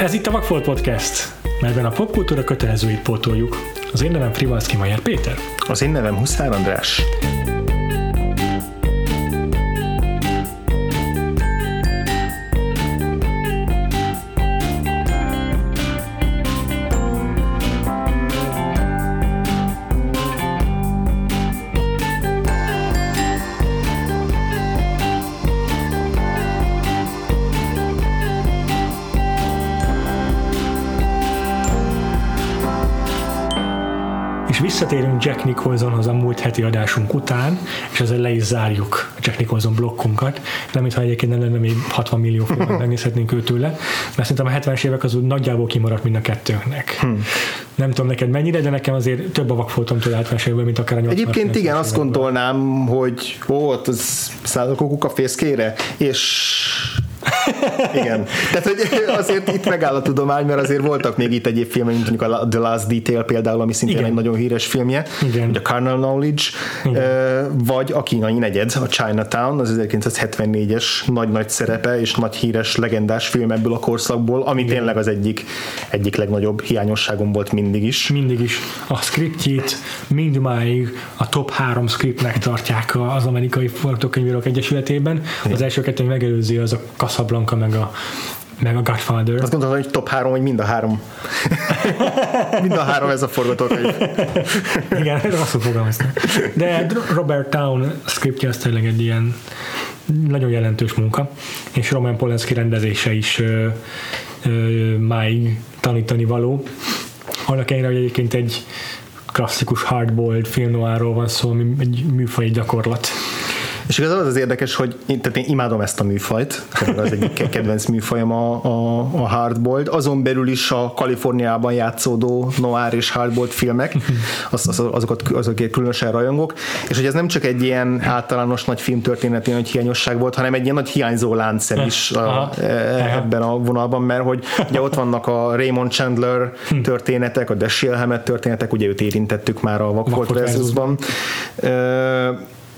Ez itt a Vagfolt Podcast, melyben a popkultúra kötelezőit pótoljuk. Az én nevem Frivalszki Majer Péter. Az én nevem Huszár András. Visszatérünk Jack Nicholsonhoz a múlt heti adásunk után, és ezzel le is zárjuk a Jack Nicholson blokkunkat. Nem, mintha egyébként nem lenne még 60 millió filmet megnézhetnénk őtőle, mert szerintem a 70-es évek az úgy nagyjából kimaradt mind a kettőnknek. Hmm. Nem tudom neked mennyire, de nekem azért több a vakfoltom tőle 70 évekből, mint akár a 80 Egyébként igen, azt gondolnám, hogy ó, ott az szállok a fészkére, és igen. Tehát, hogy azért itt megáll a tudomány, mert azért voltak még itt egyéb filmek, mint mondjuk a The Last Detail például, ami szintén Igen. egy nagyon híres filmje, Igen. vagy a Carnal Knowledge, Igen. vagy a kínai negyed, a Chinatown, az 1974-es nagy-nagy szerepe és nagy híres legendás film ebből a korszakból, ami Igen. tényleg az egyik, egyik legnagyobb hiányosságom volt mindig is. Mindig is. A scriptjét mindmáig a top három scriptnek tartják az amerikai forgatókönyvírók egyesületében. Az első kettő megelőzi az a Casablanca meg a meg a Godfather. Azt gondolom, hogy top három, hogy mind a három. mind a három ez a forgatókönyv. Igen, rosszul fogalmaztam. De Robert Town scriptje az tényleg egy ilyen nagyon jelentős munka, és Roman Polanski rendezése is ö, ö, máig tanítani való. Annak ellenére, hogy egyébként egy klasszikus hardboiled film noirról van szó, ami egy műfai gyakorlat és igazából az az érdekes, hogy én, tehát én imádom ezt a műfajt, az egyik kedvenc műfajom a, a, a hardboiled, azon belül is a Kaliforniában játszódó noir és hardboiled filmek, az, az, azokat, azokért különösen rajongok, és hogy ez nem csak egy ilyen általános nagy filmtörténeti nagy hiányosság volt, hanem egy ilyen nagy hiányzó láncszem is a, e, ebben a vonalban, mert hogy ugye ott vannak a Raymond Chandler hm. történetek, a Dashiell Hammett történetek, ugye őt érintettük már a Vakfolt versusban,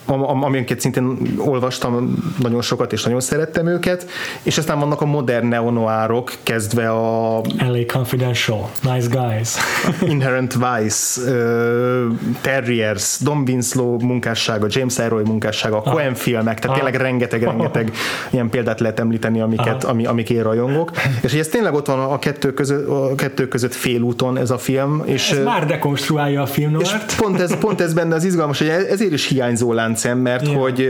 amiket szintén olvastam nagyon sokat, és nagyon szerettem őket, és aztán vannak a modern neonoárok, kezdve a LA Confidential, Nice Guys, Inherent Vice, uh, Terriers, Don Winslow munkássága, James Ellroy munkássága, a ah. Coen filmek, tehát ah. tényleg rengeteg-rengeteg ilyen példát lehet említeni, amiket, ah. ami, amik én rajongok, és hogy ez tényleg ott van a kettő között, a kettő között félúton ez a film, és ez már dekonstruálja a film és pont ez, pont ez benne az izgalmas, hogy ezért is hiányzó lánc láncem, mert, yeah. hogy,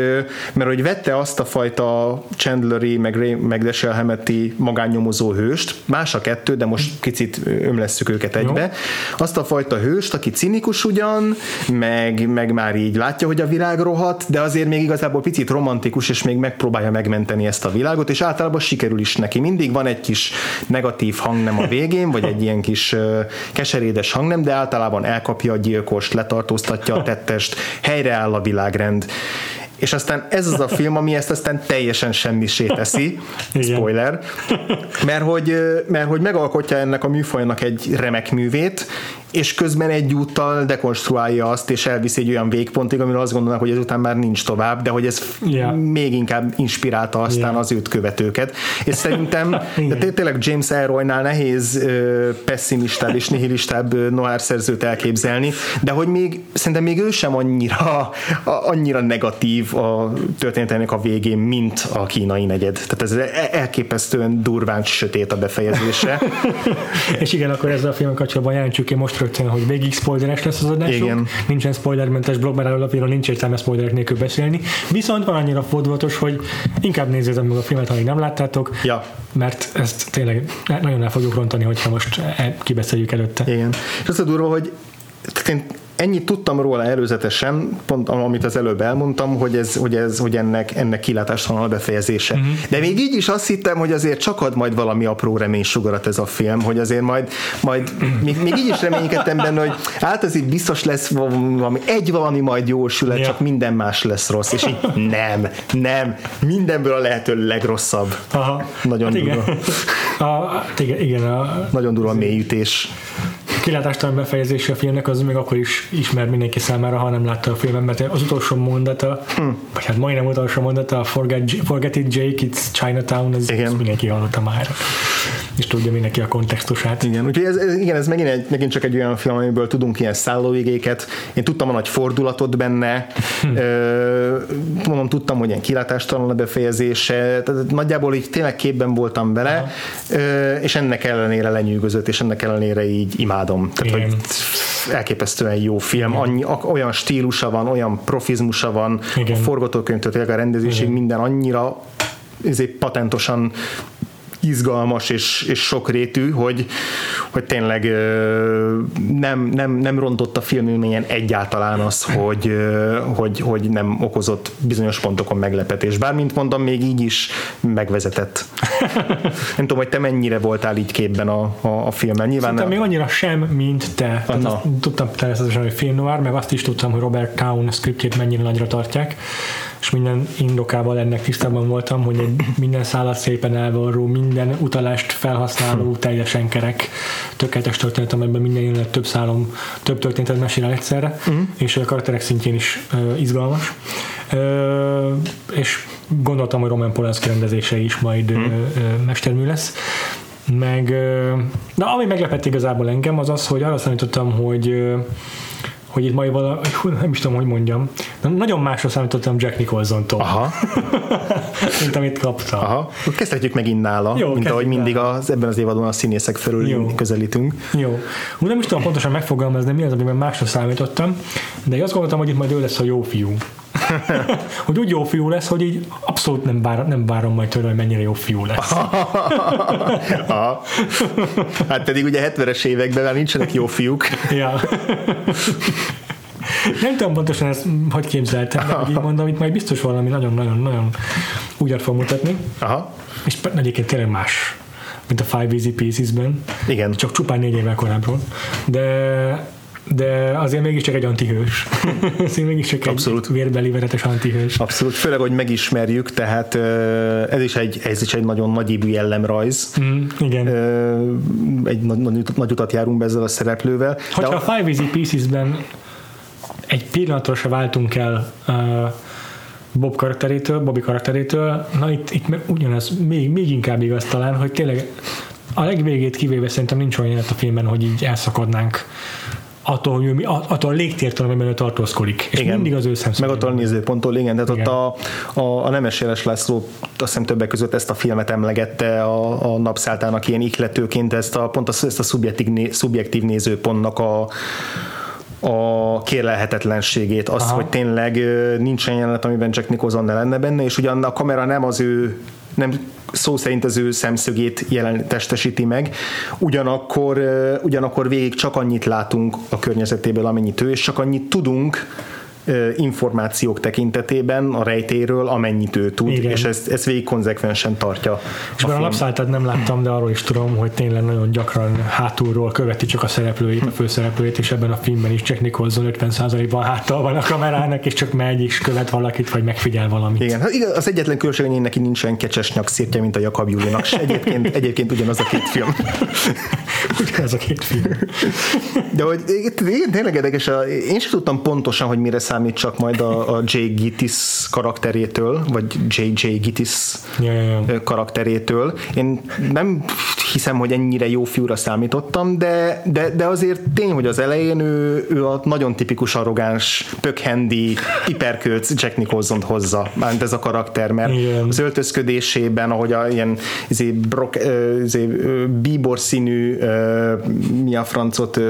mert hogy vette azt a fajta Chandleri, meg, Ray, meg Dashiell Hammetti magánnyomozó hőst, más a kettő, de most kicsit ömlesszük őket egybe, Jó. azt a fajta hőst, aki cinikus ugyan, meg, meg már így látja, hogy a világ rohat, de azért még igazából picit romantikus, és még megpróbálja megmenteni ezt a világot, és általában sikerül is neki. Mindig van egy kis negatív hangnem a végén, vagy egy ilyen kis keserédes hangnem, de általában elkapja a gyilkost, letartóztatja a tettest, helyreáll a világrend, rend. És aztán ez az a film, ami ezt aztán teljesen semmisé teszi, spoiler, mert hogy, mert hogy megalkotja ennek a műfajnak egy remek művét, és közben egyúttal dekonstruálja azt, és elviszi egy olyan végpontig, amire azt gondolnak, hogy ezután már nincs tovább, de hogy ez yeah. még inkább inspirálta aztán yeah. az őt követőket. És szerintem de tényleg James Elroynál nehéz pessimistább és nihilistább noir szerzőt elképzelni, de hogy még szerintem még ő sem annyira, annyira negatív a történetének a végén, mint a kínai negyed. Tehát ez elképesztően durván sötét a befejezése. és igen, akkor ezzel a film kapcsolatban jelentsük ki most rögtön, hogy végig spoileres lesz az adásunk. Igen. Nincsen spoilermentes blog, mert alapjáról nincs értelme spoilerek nélkül beszélni. Viszont van annyira fordulatos, hogy inkább nézzétek meg a filmet, ha még nem láttátok, ja. mert ezt tényleg nagyon el fogjuk rontani, hogyha most e- kibeszéljük előtte. Igen. És az a durva, hogy én ennyit tudtam róla előzetesen, pont amit az előbb elmondtam, hogy, ez, hogy, ez, hogy ennek, ennek kilátástalan a befejezése. Uh-huh. De még így is azt hittem, hogy azért csak ad majd valami apró reménysugarat ez a film, hogy azért majd, majd még, még így is reménykedtem benne, hogy hát így biztos lesz valami, egy valami majd jól sül, yeah. csak minden más lesz rossz, és így nem, nem, mindenből a lehető legrosszabb. Aha. Nagyon hát igen. durva. A, igen, igen a, Nagyon durva mélyütés. Kilátástalan befejezése a filmnek az még akkor is ismer mindenki számára, ha nem látta a filmet, mert az utolsó mondata, hmm. vagy hát majdnem utolsó mondata, a Forget, Forget it Jake, it's Chinatown, ez, ez mindenki hallotta már és tudja mindenki a kontextusát. Igen, úgyhogy ez, ez, igen, ez megint, egy, megint csak egy olyan film, amiből tudunk ilyen szállóigéket. Én tudtam a nagy fordulatot benne, hm. Ö, mondom, tudtam, hogy ilyen kilátástalan a befejezése, tehát nagyjából így tényleg képben voltam vele, ö, és ennek ellenére lenyűgözött, és ennek ellenére így imádom. Tehát, igen. hogy elképesztően jó film, annyi, olyan stílusa van, olyan profizmusa van, Igen. a forgatókönyvtől, a rendezésig Igen. minden annyira ezért patentosan izgalmas és, és sokrétű, hogy, hogy tényleg nem, nem, nem rontott a filmélményen egyáltalán az, hogy, hogy, hogy nem okozott bizonyos pontokon meglepetés. Bár, mint mondom, még így is megvezetett. nem tudom, hogy te mennyire voltál így képben a, a, a filmen. Nyilván Szerintem még annyira sem, mint te. Tehát azt, tudtam természetesen, hogy film noir, meg azt is tudtam, hogy Robert Town scriptjét mennyire nagyra tartják és minden indokával ennek tisztában voltam, hogy egy minden szállat szépen elvarró, minden utalást felhasználó, teljesen kerek, tökéletes történet, amelyben minden jelenet több szálom, több történetet mesél el egyszerre, uh-huh. és a karakterek szintjén is uh, izgalmas. Uh, és gondoltam, hogy Roman Polanski rendezése is majd uh-huh. uh, mestermű lesz meg, na ami meglepett igazából engem az az, hogy arra számítottam, hogy hogy itt majd valami, nem is tudom, hogy mondjam, de nagyon másra számítottam Jack Nicholson-tól. Aha. mint amit kaptam. Aha. Kezdhetjük megint nála, Jó, mint ahogy mindig az, ebben az évadban a színészek felül Jó. közelítünk. Jó. Úgy nem is tudom pontosan megfogalmazni, mi az, amiben másra számítottam, de én azt gondoltam, hogy itt majd ő lesz a jó fiú. hogy úgy jó fiú lesz, hogy így abszolút nem, bár, nem várom majd tőle, hogy mennyire jó fiú lesz. hát pedig ugye 70-es években már nincsenek jó fiúk. ja. Nem tudom pontosan ezt hogy képzeltem, de így mondom, itt majd biztos valami nagyon-nagyon-nagyon úgyat fog mutatni. Aha. És egyébként tényleg más, mint a Five Easy Pieces-ben. Igen. Csak csupán négy évvel korábban. De de azért mégiscsak egy antihős. azért mégiscsak Abszolút. egy vérbeli veretes antihős. Abszolút, főleg, hogy megismerjük, tehát ez is egy, ez is egy nagyon nagyívű jellemrajz. Mm, igen. Egy nagy, nagy, nagy utat járunk be ezzel a szereplővel. Hogyha de a Five Easy Pieces-ben egy pillanatra se váltunk el uh, Bob karakterétől, Bobby karakterétől, na itt, itt ugyanez, még, még inkább igaz talán, hogy tényleg a legvégét kivéve szerintem nincs olyan a filmben, hogy így elszakadnánk attól, hogy mi, attól a légtértől, amiben tartózkodik. És igen. mindig az ő Meg attól a nézőponttól, igen. Tehát igen. ott a, a, a Nemes Jeles László azt hiszem többek között ezt a filmet emlegette a, a napszáltának ilyen ihletőként, ezt a, pont ezt a szubjektív, szubjektív nézőpontnak a, a kérlelhetetlenségét, az, Aha. hogy tényleg nincsen jelenet, amiben Jack Nicholson ne lenne benne, és ugyan a kamera nem az ő nem szó szerint az ő szemszögét jelen testesíti meg, ugyanakkor, ugyanakkor végig csak annyit látunk a környezetéből, amennyit ő, és csak annyit tudunk, információk tekintetében a rejtéről, amennyit ő tud, Igen. és ezt, ezt végig konzekvensen tartja. És a, a napszállítát nem láttam, de arról is tudom, hogy tényleg nagyon gyakran hátulról követi csak a szereplőit, a főszereplőit, és ebben a filmben is Jack Nicholson 50%-ban háttal van a kamerának, és csak megy és követ valakit, vagy megfigyel valamit. Igen, hát az egyetlen különbség, hogy neki nincs olyan kecses nyakszírtje, mint a Jakab Julinak. Egyébként, egyébként ugyanaz a két film. ugyanaz a két film. De hogy igen, tényleg érdekes, én sem tudtam pontosan, hogy mire számít csak majd a, a J. Gittis karakterétől, vagy J.J. Gittis ja, ja, ja. karakterétől. Én nem hiszem, hogy ennyire jó fiúra számítottam, de, de, de azért tény, hogy az elején ő, ő a nagyon tipikus arrogáns, pökhendi, hiperkölc Jack nicholson hozza, már ez a karakter, mert Igen. az öltözködésében, ahogy a ilyen izé, brok, izé, bíbor színű mi a francot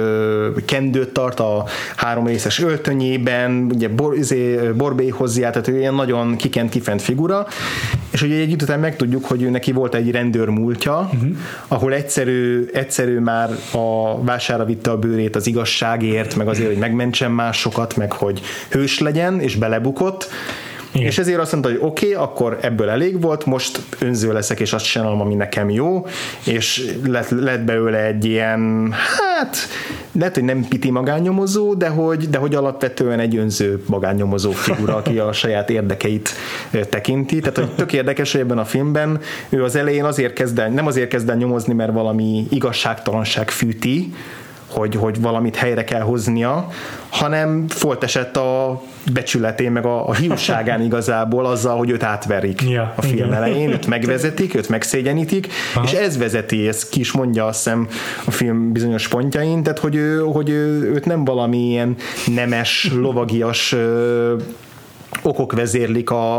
kendőt tart a három részes öltönyében, ugye bor, izé, borbélyhoz jár, tehát ő ilyen nagyon kikent, kifent figura, és ugye egy után megtudjuk, hogy ő neki volt egy rendőr múltja, uh-huh. Ahol egyszerű, egyszerű már a vására vitte a bőrét az igazságért, meg azért, hogy megmentsen másokat, meg hogy hős legyen, és belebukott, igen. És ezért azt mondta, hogy oké, okay, akkor ebből elég volt, most önző leszek, és azt csinálom, ami nekem jó, és lett, lett belőle egy ilyen, hát, lehet, hogy nem piti magánnyomozó, de hogy, de hogy alapvetően egy önző magánnyomozó figura, aki a saját érdekeit tekinti. Tehát, hogy tök érdekes, hogy ebben a filmben ő az elején azért kezd el, nem azért kezd el nyomozni, mert valami igazságtalanság fűti, hogy, hogy valamit helyre kell hoznia, hanem volt esett a becsületén, meg a, a hiúságán igazából azzal, hogy őt átverik Ja, a film igen. elején, őt megvezetik, őt megszégyenítik, Aha. és ez vezeti, ez ki is mondja azt hiszem a film bizonyos pontjain, tehát hogy, ő, hogy ő, őt nem valami ilyen nemes, lovagias okok vezérlik a,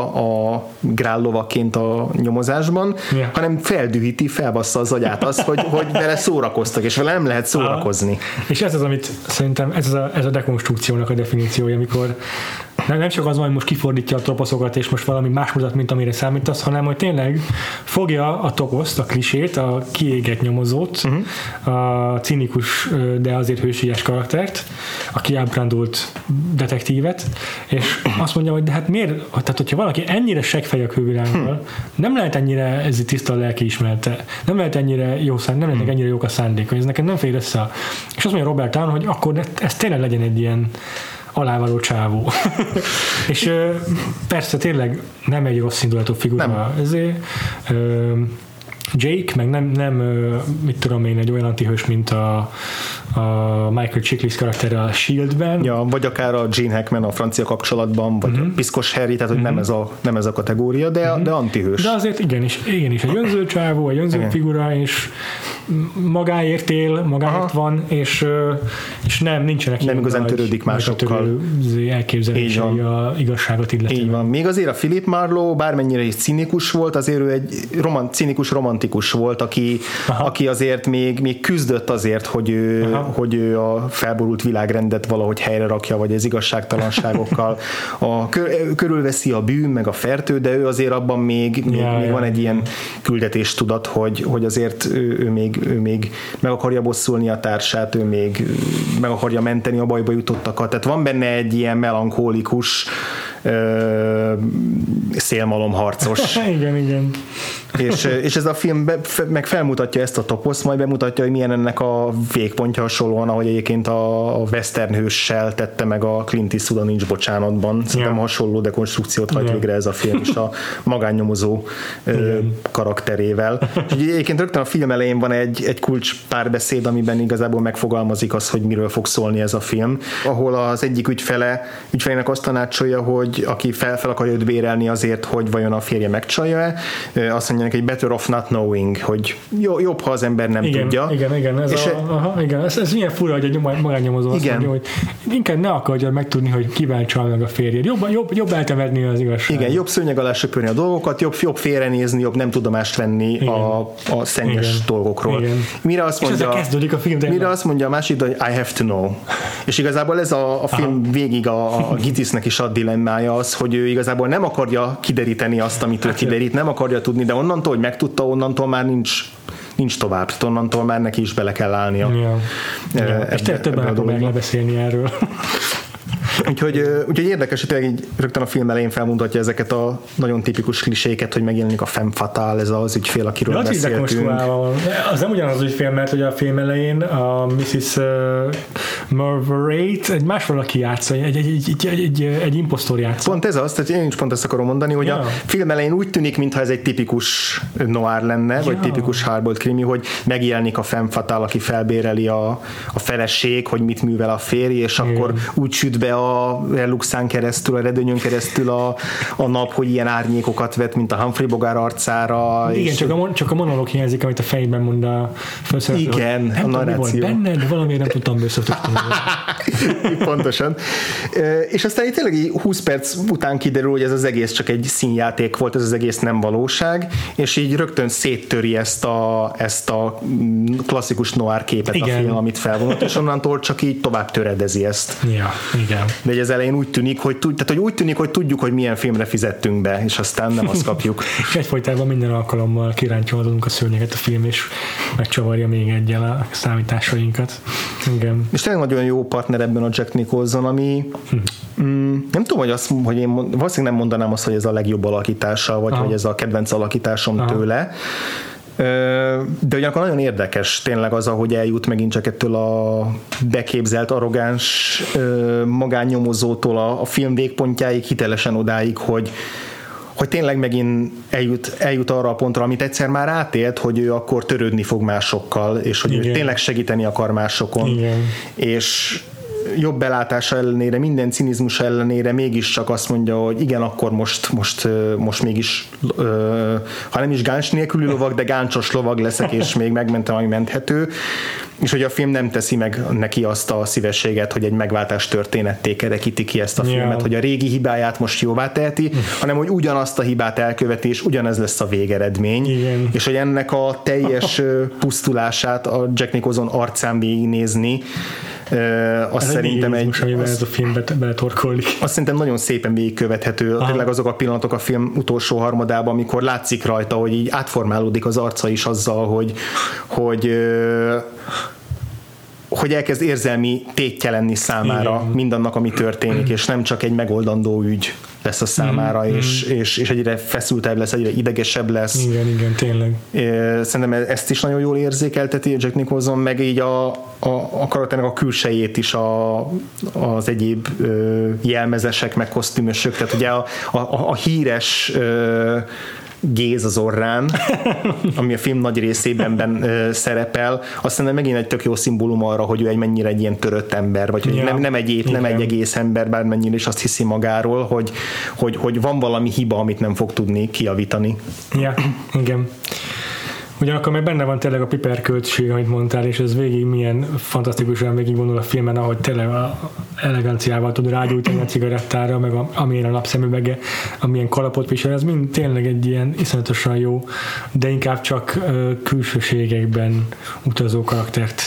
a grál lovaként a nyomozásban, Ja. hanem feldühíti, felbassza az agyát az, hogy, hogy vele szórakoztak, és vele nem lehet szórakozni. És ez az, amit szerintem ez, az a, ez a dekonstrukciónak a definíciója, amikor nem, nem csak az van, hogy most kifordítja a toposzokat, és most valami más mutat, mint amire számítasz, hanem hogy tényleg fogja a toposzt, a klisét, a kiégett nyomozót, uh-huh. a cinikus, de azért hősies karaktert, a kiábrándult detektívet, és azt mondja, hogy de hát miért, tehát hogyha valaki ennyire seggfej a külvilággal, nem lehet ennyire ez tiszta a lelki ismerete, nem lehet ennyire jó szán, nem lehetnek ennyire jók a szándék, hogy ez nekem nem fér össze. És azt mondja Robert Town, hogy akkor ez tényleg legyen egy ilyen alávaló csávó. és persze tényleg nem egy rossz indulatú figura. Nem. Ezért, Jake, meg nem, nem mit tudom én, egy olyan antihős, mint a, a Michael Chiklis karaktere a Shieldben. Ja, vagy akár a Gene Hackman a francia kapcsolatban, vagy uh-huh. a Piszkos Harry, tehát hogy nem, ez a, nem ez a kategória, de, uh-huh. de antihős. De azért igenis, igenis egy önző csávó, egy önző figura, és magáért él, magáért Aha. van, és, és nem, nincsenek Nem igazán törődik másokkal. elképzelései a igazságot illetően. Így van. Még azért a Philip Marlowe, bármennyire is cinikus volt, azért ő egy roman, cinikus romantikus volt, aki, aki azért még, még küzdött azért, hogy ő, Aha. hogy ő a felborult világrendet valahogy helyre rakja, vagy az igazságtalanságokkal. A, kö- körülveszi a bűn, meg a fertő, de ő azért abban még, még, Ja, még ja. van egy ilyen küldetéstudat, hogy, hogy azért ő, ő, még, ő még meg akarja bosszulni a társát, ő még meg akarja menteni a bajba jutottakat. Tehát van benne egy ilyen melankólikus ö, szélmalomharcos. igen, igen. És, és ez a film be, meg felmutatja ezt a toposzt, majd bemutatja, hogy milyen ennek a végpontja hasonlóan, ahogy egyébként a a western hőssel tette meg a Clint Eastwood a Nincs Bocsánatban. Szerintem Ja. hasonló dekonstrukciót hajt Igen. végre ez a film is a magánnyomozó ö, karakterével. És egyébként rögtön a film elején van egy, egy kulcs párbeszéd, amiben igazából megfogalmazik az, hogy miről fog szólni ez a film, ahol az egyik ügyfele, ügyfelének azt tanácsolja, hogy aki fel, fel akarja őt bérelni azért, hogy vajon a férje megcsalja-e, azt mondja neki, hogy better off not knowing, hogy jó, jobb, ha az ember nem Igen, tudja. igen, igen, ez, És a, e- aha, igen. Ez, ez milyen fura, hogy egy magánnyomozó azt Igen. mondja, hogy inkább ne akarja megtudni, hogy kivel csal meg a férjed. Jobb, jobb, jobb eltemetni az igazságot. Igen, jobb szőnyeg alá söpörni a dolgokat, jobb, jobb félrenézni, jobb nem tudomást venni a, a szennyes Igen. dolgokról. Igen. Mire azt És mondja, kezdődik a film, tényleg. mire azt mondja a másik, hogy I have to know. És igazából ez a, a film végig a, a Gitisnek is a dilemmája az, hogy ő igazából nem akarja kideríteni azt, amit ő Hát, kiderít, nem akarja tudni, de onnantól, hogy megtudta, onnantól már nincs nincs tovább, onnantól már neki is bele kell állnia. Ja. Ja. És te többen ebbe a akarok dologba. lebeszélni erről. Úgyhogy, úgyhogy érdekes, hogy tényleg így rögtön a film elején felmutatja ezeket a nagyon tipikus kliséket, hogy megjelenik a femme fatale, ez az ügyfél, akiről is beszéltünk. Az nem ugyanaz az ügyfél, mert hogy a film elején a Mrs. Marverate egy más valaki játsza, egy, egy, egy, egy, egy, egy, impostor játsza. Pont ez az, tehát én is pont ezt akarom mondani, hogy Ja. a film elején úgy tűnik, mintha ez egy tipikus noir lenne, vagy Ja. tipikus hardboiled krimi, hogy megjelenik a femme fatale, aki felbéreli a, a feleség, hogy mit művel a férj, és akkor úgy süt be a reluxán keresztül, a redőnyön keresztül a, a nap, hogy ilyen árnyékokat vet, mint a Humphrey Bogart arcára. Igen, és csak a, mon- csak a monológ hiányzik, amit a fejében mond a főszereplő. Igen, a nem tudom, volt narráció. benne, de valamiért nem tudtam összetötni. Pontosan. És aztán itt tényleg így 20 perc után kiderül, hogy ez az egész csak egy színjáték volt, ez az egész nem valóság, és így rögtön széttöri ezt a, ezt a klasszikus noir képet Igen. a film, amit felvonott, és onnantól csak így tovább töredezi ezt. ja, igen. De egy az elején úgy tűnik, hogy, tud, tehát, hogy úgy tűnik, hogy tudjuk, hogy milyen filmre fizettünk be, és aztán nem azt kapjuk. És egyfolytában minden alkalommal kirántolunk a szőnyeget a film, és megcsavarja még egyel a számításainkat. Igen. És tényleg nagyon jó partner ebben a Jack Nicholson, ami mm, nem tudom, hogy, azt, hogy én valószínűleg nem mondanám azt, hogy ez a legjobb alakítása, vagy Aha. hogy ez a kedvenc alakításom Aha. tőle. De ugyanakkor nagyon érdekes tényleg az, ahogy eljut megint csak ettől a beképzelt, arrogáns magánnyomozótól a, a film végpontjáig, hitelesen odáig, hogy hogy tényleg megint eljut, eljut arra a pontra, amit egyszer már átélt, hogy ő akkor törődni fog másokkal, és hogy Igen. ő tényleg segíteni akar másokon. Igen. És jobb belátása ellenére, minden cinizmus ellenére mégiscsak azt mondja, hogy igen, akkor most, most, most mégis, ha nem is gáncs nélküli lovag, de gáncsos lovag leszek, és még megmentem, ami menthető. És hogy a film nem teszi meg neki azt a szívességet, hogy egy megváltás történetté kerekíti ki ezt a filmet, yeah. hogy a régi hibáját most jóvá teheti, hanem hogy ugyanazt a hibát elköveti, és ugyanez lesz a végeredmény. Igen. És hogy ennek a teljes pusztulását a Jack Nicholson arcán végignézni, azt ez szerintem egy... amiben az, ez a film beletorkolni. Azt szerintem nagyon szépen végigkövethető. Aha. Tényleg azok a pillanatok a film utolsó harmadában, amikor látszik rajta, hogy így átformálódik az arca is azzal, hogy, hogy hogy elkezd érzelmi tétje lenni számára Igen. mindannak, ami történik, és nem csak egy megoldandó ügy lesz a számára, mm, és, mm. És, és egyre feszültebb lesz, egyre idegesebb lesz. Igen, igen, tényleg. Szerintem ezt is nagyon jól érzékelteti Jack Nicholson, meg így a, a, a karakternek a külsejét is a, az egyéb jelmezesek, meg kosztümösök, tehát ugye a, a, a híres géz az orrán, ami a film nagy részében ben, ö, szerepel, azt hiszem megint egy tök jó szimbólum arra, hogy ő egy mennyire egy ilyen törött ember, vagy hogy ja. nem, nem, egy, nem egy egész ember, bármennyire is azt hiszi magáról, hogy, hogy, hogy van valami hiba, amit nem fog tudni kiavítani. Ja, igen. Ugyanakkor meg benne van tényleg a piper költség, amit mondtál, és ez végig milyen fantasztikusan végig vonul a filmen, ahogy tényleg a eleganciával tud rágyújtani a cigarettára, meg a, amilyen a napszemüvege, amilyen kalapot visel, ez mind tényleg egy ilyen iszonyatosan jó, de inkább csak uh, külsőségekben utazó karaktert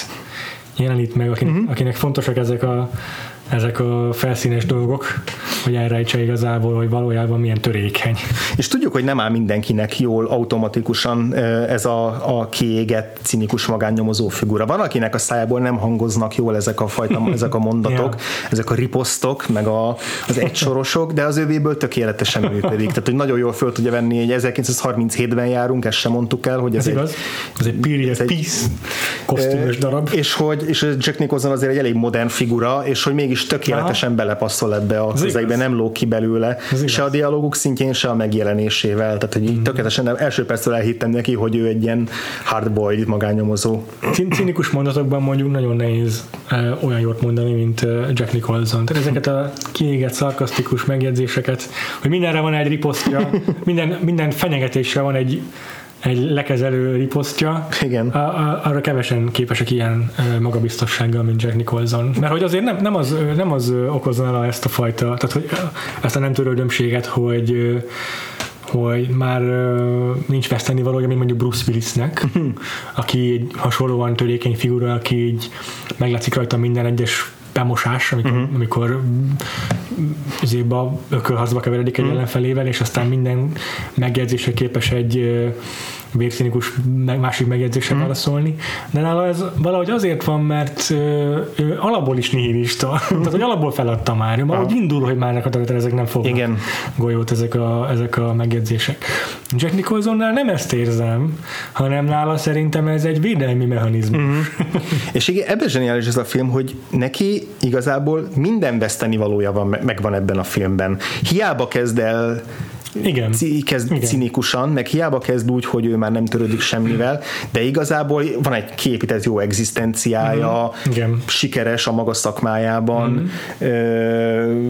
jelenít meg, akinek, uh-huh. akinek fontosak ezek a ezek a felszínes dolgok, hogy elrejtse igazából, hogy valójában milyen törékeny. És tudjuk, hogy nem áll mindenkinek jól automatikusan ez a, a kiégett, cinikus magánnyomozó figura. Van, akinek a szájából nem hangoznak jól ezek a fajta, ezek a mondatok, yeah. ezek a riposztok, meg a, az egysorosok, de az övéből tökéletesen működik. Tehát, hogy nagyon jól föl tudja venni, hogy 1937-ben járunk, ezt sem mondtuk el, hogy ez, ez egy, igaz. Ez egy period ez piece kosztümös darab. És hogy és Jack Nicholson azért egy elég modern figura, és hogy mégis tökéletesen Aha. belepasszol ebbe a közegbe, nem lók ki belőle, se a dialóguk szintjén, se a megjelenésével. Tehát, hogy így mm. tökéletesen első perctől elhittem neki, hogy ő egy ilyen hardboiled magányomozó. Cinikus mondatokban mondjuk nagyon nehéz uh, olyan jót mondani, mint uh, Jack Nicholson. Tehát ezeket a kiégett, szarkasztikus megjegyzéseket, hogy mindenre van egy riposztja, minden, minden fenyegetésre van egy egy lekezelő riposztja, Igen. A, a, arra kevesen képesek ilyen magabiztossággal, mint Jack Nicholson. Mert hogy azért nem, nem, az, nem az okozna ezt a fajta, tehát hogy ezt a nem törődömséget, hogy hogy már nincs veszteni valója, mint mondjuk Bruce Willisnek, aki egy hasonlóan törékeny figura, aki így meglátszik rajta minden egyes bemosás, amikor, uh-huh. amikor zéba ökölharcba keveredik egy uh-huh. ellenfelével, és aztán minden megjegyzésre képes egy vérszínikus másik megjegyzésre mm. válaszolni, de nála ez valahogy azért van, mert ő alapból is nihilista, tehát hogy alapból feladta már, már úgy indul, hogy már nekatagad ezek nem fognak Igen. golyót ezek a, ezek a megjegyzések. Jack Nicholsonnál nem ezt érzem, hanem nála szerintem ez egy védelmi mechanizmus. Mm. És igen, ebben zseniális ez a film, hogy neki igazából minden veszteni valója van, megvan ebben a filmben. Hiába kezd el igen. kezd Igen. cinikusan, meg hiába kezd úgy, hogy ő már nem törődik semmivel, de igazából van egy kiépített jó egzisztenciája, mm. Igen. sikeres a maga szakmájában, mm. ö,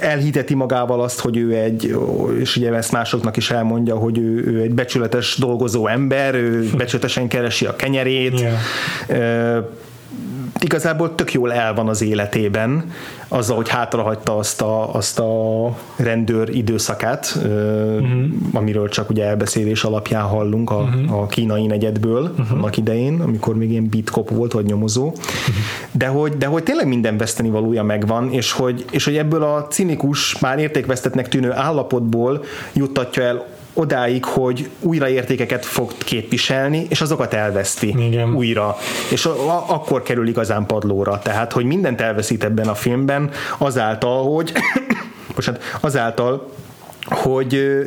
elhiteti magával azt, hogy ő egy, és ugye ezt másoknak is elmondja, hogy ő, ő egy becsületes dolgozó ember, ő becsületesen keresi a kenyerét, yeah. ö, igazából tök jól el van az életében, azzal, hogy hátrahagyta azt a, azt a rendőr időszakát, uh-huh. amiről csak ugye elbeszélés alapján hallunk a, uh-huh. a kínai negyedből uh-huh. annak idején, amikor még ilyen bitkop volt, vagy nyomozó, uh-huh. de, hogy, de hogy tényleg minden veszteni valója megvan, és hogy, és hogy ebből a cinikus, már értékvesztetnek tűnő állapotból juttatja el odáig, hogy újra értékeket fog képviselni, és azokat elveszti Igen. újra. És a, akkor kerül igazán padlóra. Tehát, hogy mindent elveszít ebben a filmben, azáltal, hogy bocsánat, azáltal, hogy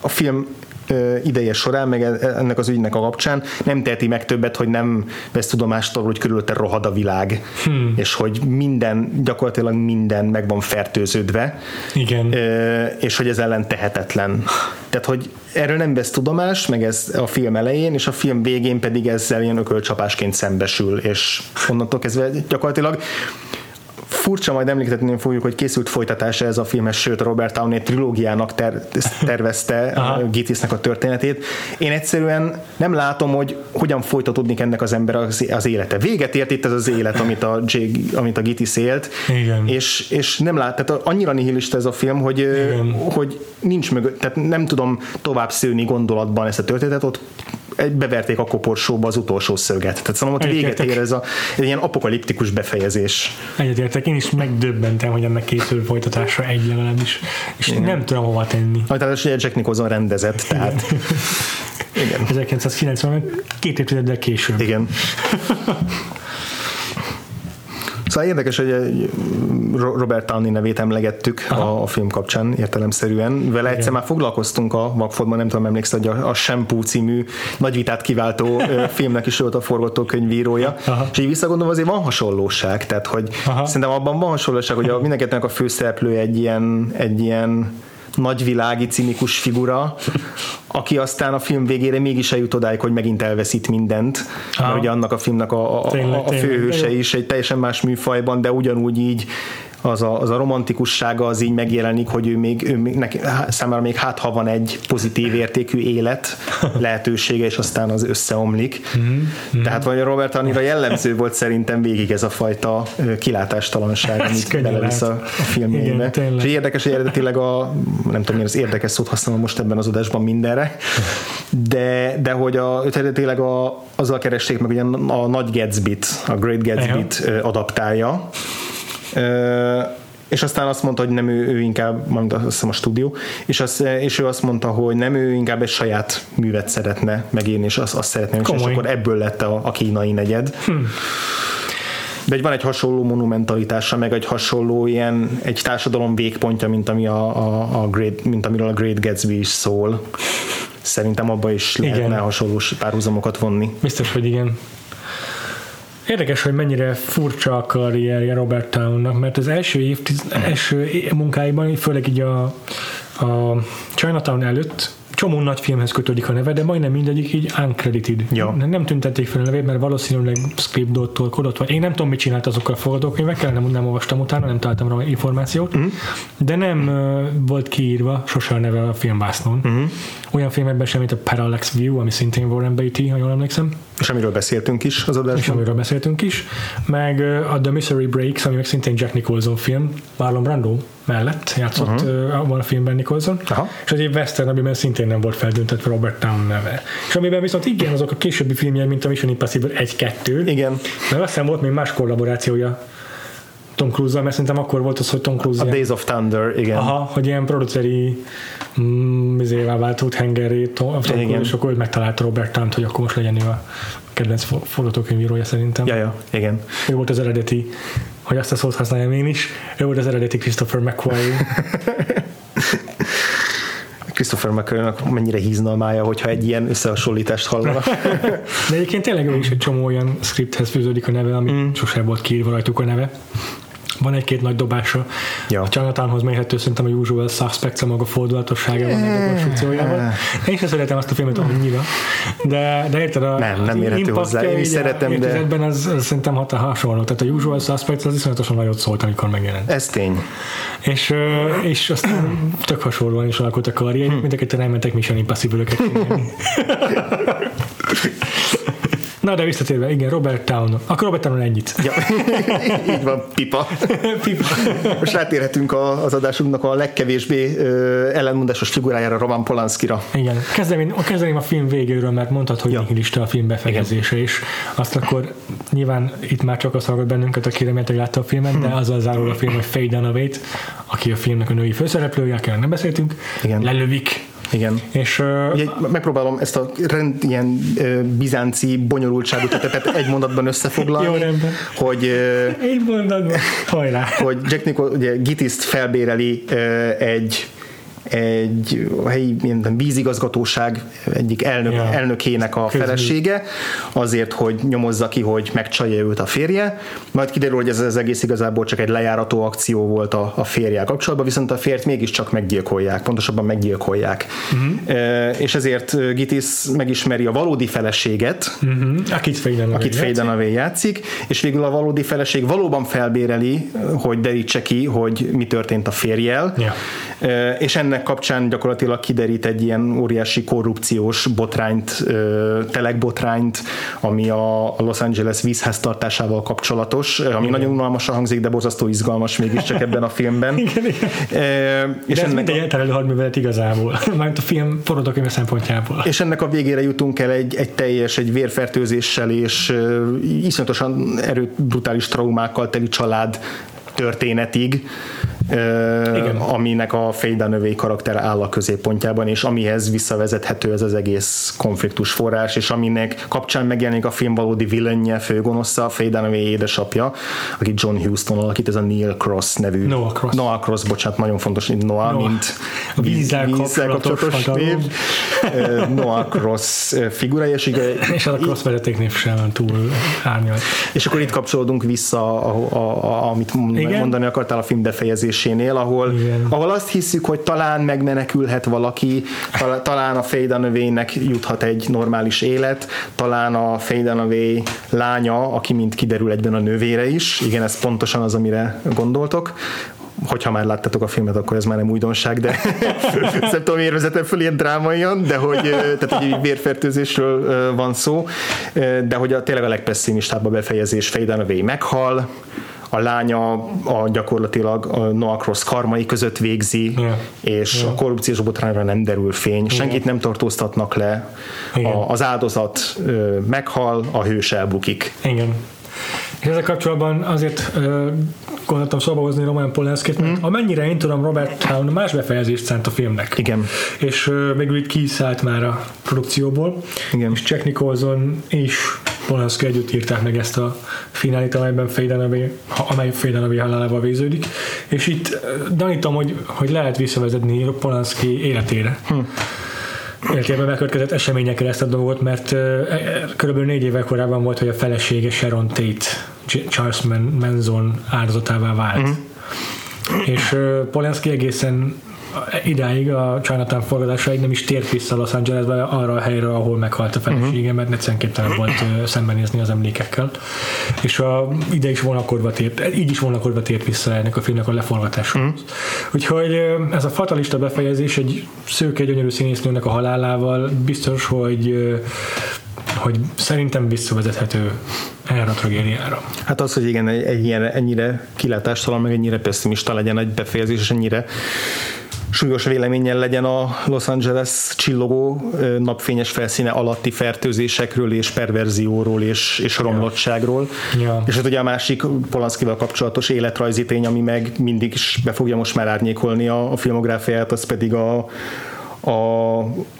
a film ideje során, meg ennek az ügynek a kapcsán nem teheti meg többet, hogy nem vesz tudomást arról, hogy körülötte rohad a világ, hmm. és hogy minden, gyakorlatilag minden meg van fertőződve, Igen. és hogy ez ellen tehetetlen. Tehát, hogy erről nem vesz tudomást, meg ez a film elején, és a film végén pedig ezzel ilyen ökölcsapásként szembesül, és onnantól kezdve gyakorlatilag furcsa majd emlékeztetni fogjuk, hogy készült folytatása ez a filmes, sőt a Robert Downey trilógiának ter- tervezte Aha. Gitisnek a történetét. Én egyszerűen nem látom, hogy hogyan folytatódnik ennek az ember az, az élete. Véget ért itt ez az élet, amit a, J, amit a Gitis élt, Igen. és, és nem lát, tehát annyira nihilista ez a film, hogy, Igen. hogy nincs mögött, tehát nem tudom tovább szőni gondolatban ezt a történetet, ott beverték a koporsóba az utolsó szöget. Tehát szerintem ott véget ér ez a egy ilyen apokaliptikus befejezés. Egyetértek, én is megdöbbentem, hogy ennek készül folytatása egy legalábbis, és Igen. nem tudom hova tenni. Amit ráadásul ugye Jack Nicholson rendezett, tehát igen. 1990 két évtizeddel később. Igen. Szóval érdekes, hogy Robert Downey nevét emlegettük a, a film kapcsán értelemszerűen. Vele egyszer már foglalkoztunk a Vagfordban, nem tudom, emlékszel, hogy a, a Shampoo című nagy vitát kiváltó filmnek is volt a forgatókönyvírója. Aha. És így visszagondolva azért van hasonlóság, tehát hogy Aha. szerintem abban van hasonlóság, hogy a mindenkinek a főszereplő egy ilyen, egy ilyen nagyvilági, cinikus figura, aki aztán a film végére mégis eljut odáig, hogy megint elveszít mindent, Aha. mert ugye annak a filmnek a, a, Tényleg, a, főhőse is egy teljesen más műfajban, de ugyanúgy így az a, az a romantikussága az így megjelenik, hogy ő még, ő még neki, számára még hát ha van egy pozitív értékű élet lehetősége, és aztán az összeomlik. Mhm, Tehát vagy Robert Anira jellemző volt szerintem végig ez a fajta kilátástalanság, amit belevisz a, a filmjébe. Igen. És érdekes, hogy eredetileg a, nem tudom, miért az érdekes szót használom most ebben az adásban mindenre, de, de hogy a, eredetileg a, azzal keresték meg, hogy a, a Nagy Gatsby-t, a Great Gatsby-t adaptálja, és aztán azt mondta, hogy nem ő, ő inkább, majd azt hiszem a stúdió, és, az, és ő azt mondta, hogy nem ő inkább egy saját művet szeretne megírni, és azt, azt szeretné, és akkor ebből lett a, a kínai negyed. Hm. De van egy hasonló monumentalitása, meg egy hasonló ilyen, egy társadalom végpontja, mint, ami a, a, a Great, mint amiről a Great Gatsby is szól. Szerintem abba is Igen. lehetne hasonló párhuzamokat vonni. Biztos, hogy igen. Érdekes, hogy mennyire furcsa a karrierje Robert Townnak, mert az első, év, első munkáiban, főleg így a, a Chinatown előtt csomó nagy filmhez kötődik a neve, de majdnem mindegyik így uncredited. Ja. Nem, tüntették fel a nevét, mert valószínűleg scriptdottól kodott, vagy én nem tudom, mit csinált azokkal a forgatókönyvekkel, nem, nem olvastam utána, nem találtam rá információt, mm. de nem uh, volt kiírva sose a neve a filmvásznon. Mm. Olyan filmekben sem, mint a Parallax View, ami szintén Warren Beatty, ha jól emlékszem És amiről beszéltünk is az és adásban. amiről beszéltünk is, meg a The Misery Breaks, ami meg szintén Jack Nicholson film, Marlon Brando mellett játszott uh-huh. abban a filmben Nicholson, Aha. és az egy western, amiben szintén nem volt feldüntetve Robert Town neve. És amiben viszont igen, azok a későbbi filmjei, mint a Mission Impossible 1-2, Igen. mert azt hiszem volt még más kollaborációja Tom cruise mert szerintem akkor volt az, hogy Tom Cruise A ilyen- Days of Thunder, igen. Aha, hogy ilyen produceri mm, izével váltott hengerét, Tom, Tom. Cruise, és akkor megtalálta Robert Town-t, hogy akkor most legyen ő a kedvenc fo- forgatókönyvírója szerintem. Ja, ja, igen. Ő volt az eredeti, hogy azt a szót használjam én is, ő volt az eredeti Christopher McQuarrie. Christopher mcquarrie mennyire hízna a mája, hogyha egy ilyen összehasonlítást hallana. De egyébként tényleg ő is egy csomó olyan scripthez fűződik a neve, ami mm. sose volt kiírva rajtuk a neve. Van egy-két nagy dobása. Ja. A Chinatownhoz mérhető szerintem a Usual Suspects a maga fordulatossága van egy konstrukciójával. Én sem szeretem azt a filmet annyira, de, de érted a Nem, nem érhető hozzá. Én is a szeretem, de- évtizedben az, az szerintem hat hasonló. Tehát a Usual Suspects az iszonyatosan nagyot szólt, amikor megjelent. Ez tény. És, és aztán tök hasonlóan is alakult a karrier, hm. mind a ketten elmentek Mission csinálni. Na, de visszatérve, igen, Robert Town. Akkor Robert Town ennyit. Ja. Így van, pipa. Pipa. Most rátérhetünk a- az adásunknak a legkevésbé ö, ellenmondásos figurájára, Roman Polanskira. Igen, kezdeném, kezdeném a film végéről, mert mondtad, hogy Ja. nihilista a film befejezése, és azt akkor nyilván itt már csak az hallgat bennünket, aki remélhetőleg látta a filmet, de azzal zárul a film, hogy Faye Dunaway-t, aki a filmnek a női főszereplője, akiről nem beszéltünk, Igen. lelövik. Igen. És Ugye, megpróbálom ezt a rend, ilyen bizánci bonyolultságot tehát egy mondatban összefoglalni, Jó, rendben. hogy így mondod, hajrá. hogy Jack Nicholson, ugye Gitiszt felbéreli egy egy helyi ilyen vízigazgatóság egyik elnök, Ja. elnökének a Közül. felesége, azért, hogy nyomozza ki, hogy megcsalja őt a férje. Majd kiderül, hogy ez az egész igazából csak egy lejárató akció volt a, a férjel kapcsolatban, viszont a férjt mégiscsak meggyilkolják, pontosabban meggyilkolják. Uh-huh. E, és ezért Gitis megismeri a valódi feleséget, Uh-huh. Akit Faden Dunaway játszik, és végül a valódi feleség valóban felbéreli, hogy derítse ki, hogy mi történt a férjel. Ö, és ennek kapcsán gyakorlatilag kiderít egy ilyen óriási korrupciós botrányt, ö, telegbotrányt, ami a Los Angeles vízháztartásával kapcsolatos, ami Igen. nagyon unalmasan hangzik, de borzasztó izgalmas mégiscsak ebben a filmben. Igen, igen. Ö, És És ez ennek, mindegy a, hadművelet igazából, mármint a film forradalmi szempontjából. és ennek a végére jutunk el egy, egy teljes, egy vérfertőzéssel és ö, iszonyatosan erőt, brutális traumákkal teli család történetig, Igen. aminek a Faye növény karakter áll a középpontjában, és amihez visszavezethető ez az egész konfliktus forrás, és aminek kapcsán megjelenik a film valódi villenje, főgonosza, Faye Dunaway édesapja, aki John Huston alakít, ez a Neil Cross nevű. Noah Cross. Noah Cross, bocsánat, nagyon fontos, Noah, Noah. mint A vízzel kapcsolatos hatalom. név. Ö, Noah Cross figurája, és, ugye- És a cross vezetéknév sem túl árnyalt. és akkor itt kapcsolódunk vissza, a, a, a, amit Igen. mondani akartál a film befejezésénél, ahol, Igen. ahol azt hiszük, hogy talán megmenekülhet valaki, tal- talán a Faye növénynek juthat egy normális élet, talán a Dunaway lánya, aki mint kiderül egyben a nővére is, igen, ez pontosan az, amire gondoltok, hogyha már láttatok a filmet, akkor ez már nem újdonság, de nem tudom, miért vezetem föl ilyen drámaian, de hogy, tehát, hogy egy vérfertőzésről van szó, de hogy a, tényleg a legpesszimistább a befejezés, Faye Dunaway meghal, a lánya a gyakorlatilag a Noah Cross karmai között végzi, Ja. és a korrupciós botrányra nem derül fény, senkit nem tartóztatnak le, Igen. a, az áldozat ö, meghal, a hős elbukik. Igen. És ezzel kapcsolatban azért ö, gondoltam szóba hozni Roman Polanskit, mert amennyire én tudom, Robert Town más befejezést szánt a filmnek. Igen. És ö, végül itt kiszállt már a produkcióból. Igen. És Jack Nicholson és Polanski együtt írták meg ezt a finálit, amelyben ha- amely Dunaway halálával végződik. És itt gyanítom, hogy, hogy lehet visszavezetni Polanski életére. Hm életében bekövetkezett eseményekre ezt a dolgot, mert uh, körülbelül négy évvel korábban volt, hogy a felesége Sharon Tate Charles Man- Manson áldozatává vált. Uh-huh. És uh, Polanski egészen idáig a Chinatown forgatásaig nem is tért vissza Los Angelesbe arra a helyre, ahol meghalt a felesége, uh-huh. mert egyszerűen képtelen volt uh, szembenézni az emlékekkel. És a, ide is vonakodva tért, így is vonakodva tért vissza ennek a filmnek a leforgatásához. Uh-huh. Úgyhogy ez a fatalista befejezés egy szőke, gyönyörű színésznőnek a halálával biztos, hogy hogy szerintem visszavezethető erre a tragédiára. Hát az, hogy igen, egy, egy ilyen, ennyire kilátástalan, meg ennyire pessimista legyen egy befejezés, és ennyire súlyos véleménnyel legyen a Los Angeles csillogó napfényes felszíne alatti fertőzésekről és perverzióról és, és romlottságról. Ja. És hát ugye a másik Polanskival kapcsolatos életrajzi tény, ami meg mindig is be fogja most már árnyékolni a, a filmográfiáját, az pedig a a,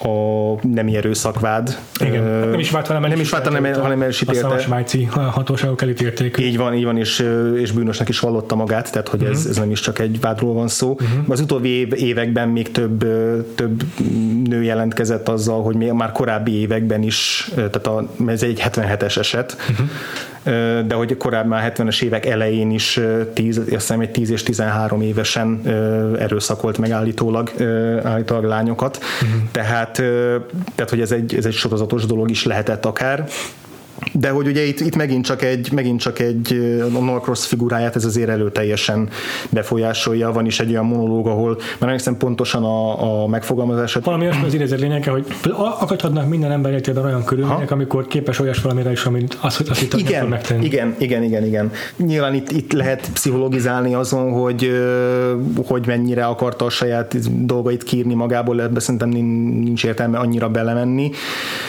a nemi erőszakvád. Igen, Ö, nem is vált, hanem nem is vált, hanem, hanem el is Aztán a ítélte. svájci hatóságok elítélték. Így van, így van, és, és bűnösnek is vallotta magát, tehát hogy ez, ez nem is csak egy vádról van szó. Uh-huh. Az utóbbi év, években még több, több nő jelentkezett azzal, hogy még már korábbi években is, tehát a, ez egy 77-es eset, uh-huh. De hogy korábban már 70-es évek elején is 10, azt hiszem egy 10 és 13 évesen erőszakolt meg állítólag, állítólag lányokat. Uh-huh. Tehát, tehát, hogy ez egy, ez egy sorozatos dolog is lehetett akár. De hogy ugye itt, itt megint csak egy, megint csak egy a Noah Cross figuráját ez azért előteljesen befolyásolja. Van is egy olyan monológ, ahol már nem hiszem pontosan a, a megfogalmazását. Valami olyasmi az idézet lényege, hogy akadhatnak minden ember életében olyan körülmények, amikor képes olyas valamire is, amit azt, azt hitt, hogy nem tud Igen, megtenni. igen, igen, igen, igen. Nyilván itt, itt lehet pszichologizálni azon, hogy, hogy mennyire akarta a saját dolgait kiírni magából, ebbe szerintem nin- nincs értelme annyira belemenni.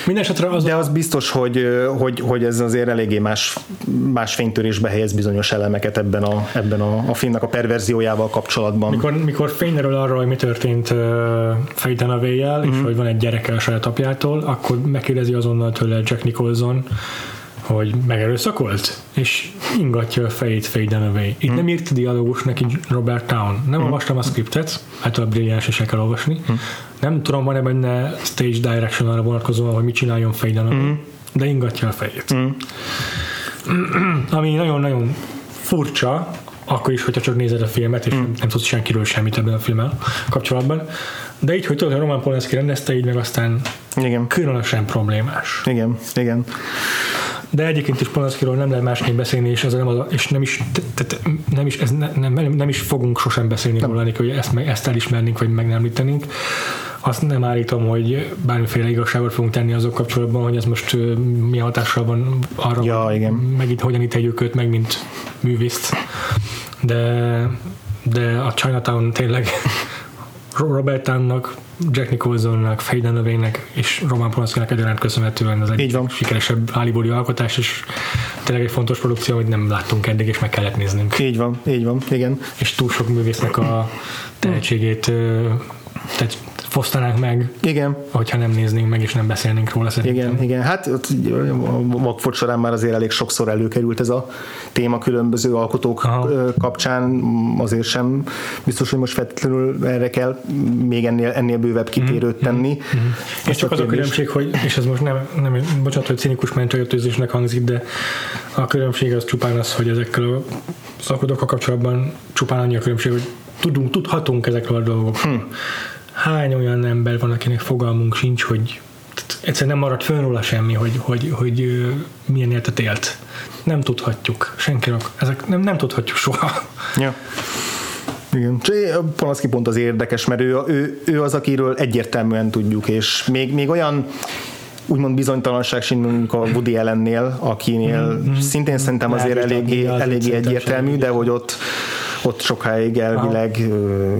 Mindenesetre az De az biztos, hogy, ö, hogy, hogy ez azért eléggé más, más fénytörésbe helyez bizonyos elemeket ebben a, ebben a, a filmnek a perverziójával kapcsolatban. mikor, mikor fényerül arról, hogy mi történt uh, Faye Dunaway-jel, Mhm. és hogy van egy gyereke a saját apjától, akkor megkérdezi azonnal tőle Jack Nicholson, hogy megerőszakolt, és ingatja a fejét Faye Dunaway. Itt hmm. nem írt dialógus neki Robert Town. Nem hmm. olvastam a scriptet, hát a brilliáns is kell olvasni. Hmm. Nem tudom, van-e benne stage direction arra vonatkozóan, hogy mit csináljon Faye Dunaway, hmm. De ingatja a fejét. Hmm. Ami nagyon-nagyon furcsa, akkor is, hogyha csak nézed a filmet, és mm. nem tudsz senkiről semmit ebben a filmmel kapcsolatban. De így, hogy tudod, hogy Roman Polanski rendezte, így meg aztán igen. különösen problémás. Igen, igen. De egyébként is Polanskiról nem lehet másként beszélni, és, ez nem, az, és nem, is, tehát nem, is, ez ne, nem, nem, is fogunk sosem beszélni róla, hogy ezt, ezt elismernénk, vagy meg nem említenénk. Azt nem állítom, hogy bármiféle igazságot fogunk tenni azok kapcsolatban, hogy ez most mi hatással van arra, ja, igen. meg itt hogyan ítéljük őt meg, mint művészt. De, de a Chinatown tényleg Robert Townnak, Jack Nicholsonnak, Faye Dunaway-nek és Roman Polanskinak egyaránt köszönhetően az egy sikeresebb hollywoodi alkotás, és tényleg egy fontos produkció, hogy nem láttunk eddig, és meg kellett néznünk. Így van, így van, igen. És túl sok művésznek a tehetségét tehát fosztanák meg, igen. hogyha nem néznénk meg és nem beszélnénk róla szerintem. Igen, igen. Hát ott a Vakford során már azért elég sokszor előkerült ez a téma különböző alkotók Aha. kapcsán, azért sem biztos, hogy most feltétlenül erre kell még ennél, ennél bővebb kitérőt mhm, tenni. Mm-hmm. És csak az a különbség, hogy, és ez most nem, nem bocsánat, hogy cinikus mencsajatőzésnek hangzik, de a különbség az csupán az, hogy ezekkel az alkotókkal kapcsolatban csupán annyi a különbség, hogy tudunk, tudhatunk ezekről a dolgokról. Hm hány olyan ember van, akinek fogalmunk sincs, hogy egyszerűen nem maradt fönn róla semmi, hogy, hogy, hogy milyen életet élt. Nem tudhatjuk. Senkinek. Ezek nem, nem tudhatjuk soha. Ja. Igen. Palaszki pont az érdekes, mert ő, ő, ő az, akiről egyértelműen tudjuk, és még, még olyan úgymond bizonytalanság sincs a Woody Allennél, akinél mm-hmm. szintén szerintem azért eléggé, eléggé egyértelmű, de hogy ott ott sokáig elvileg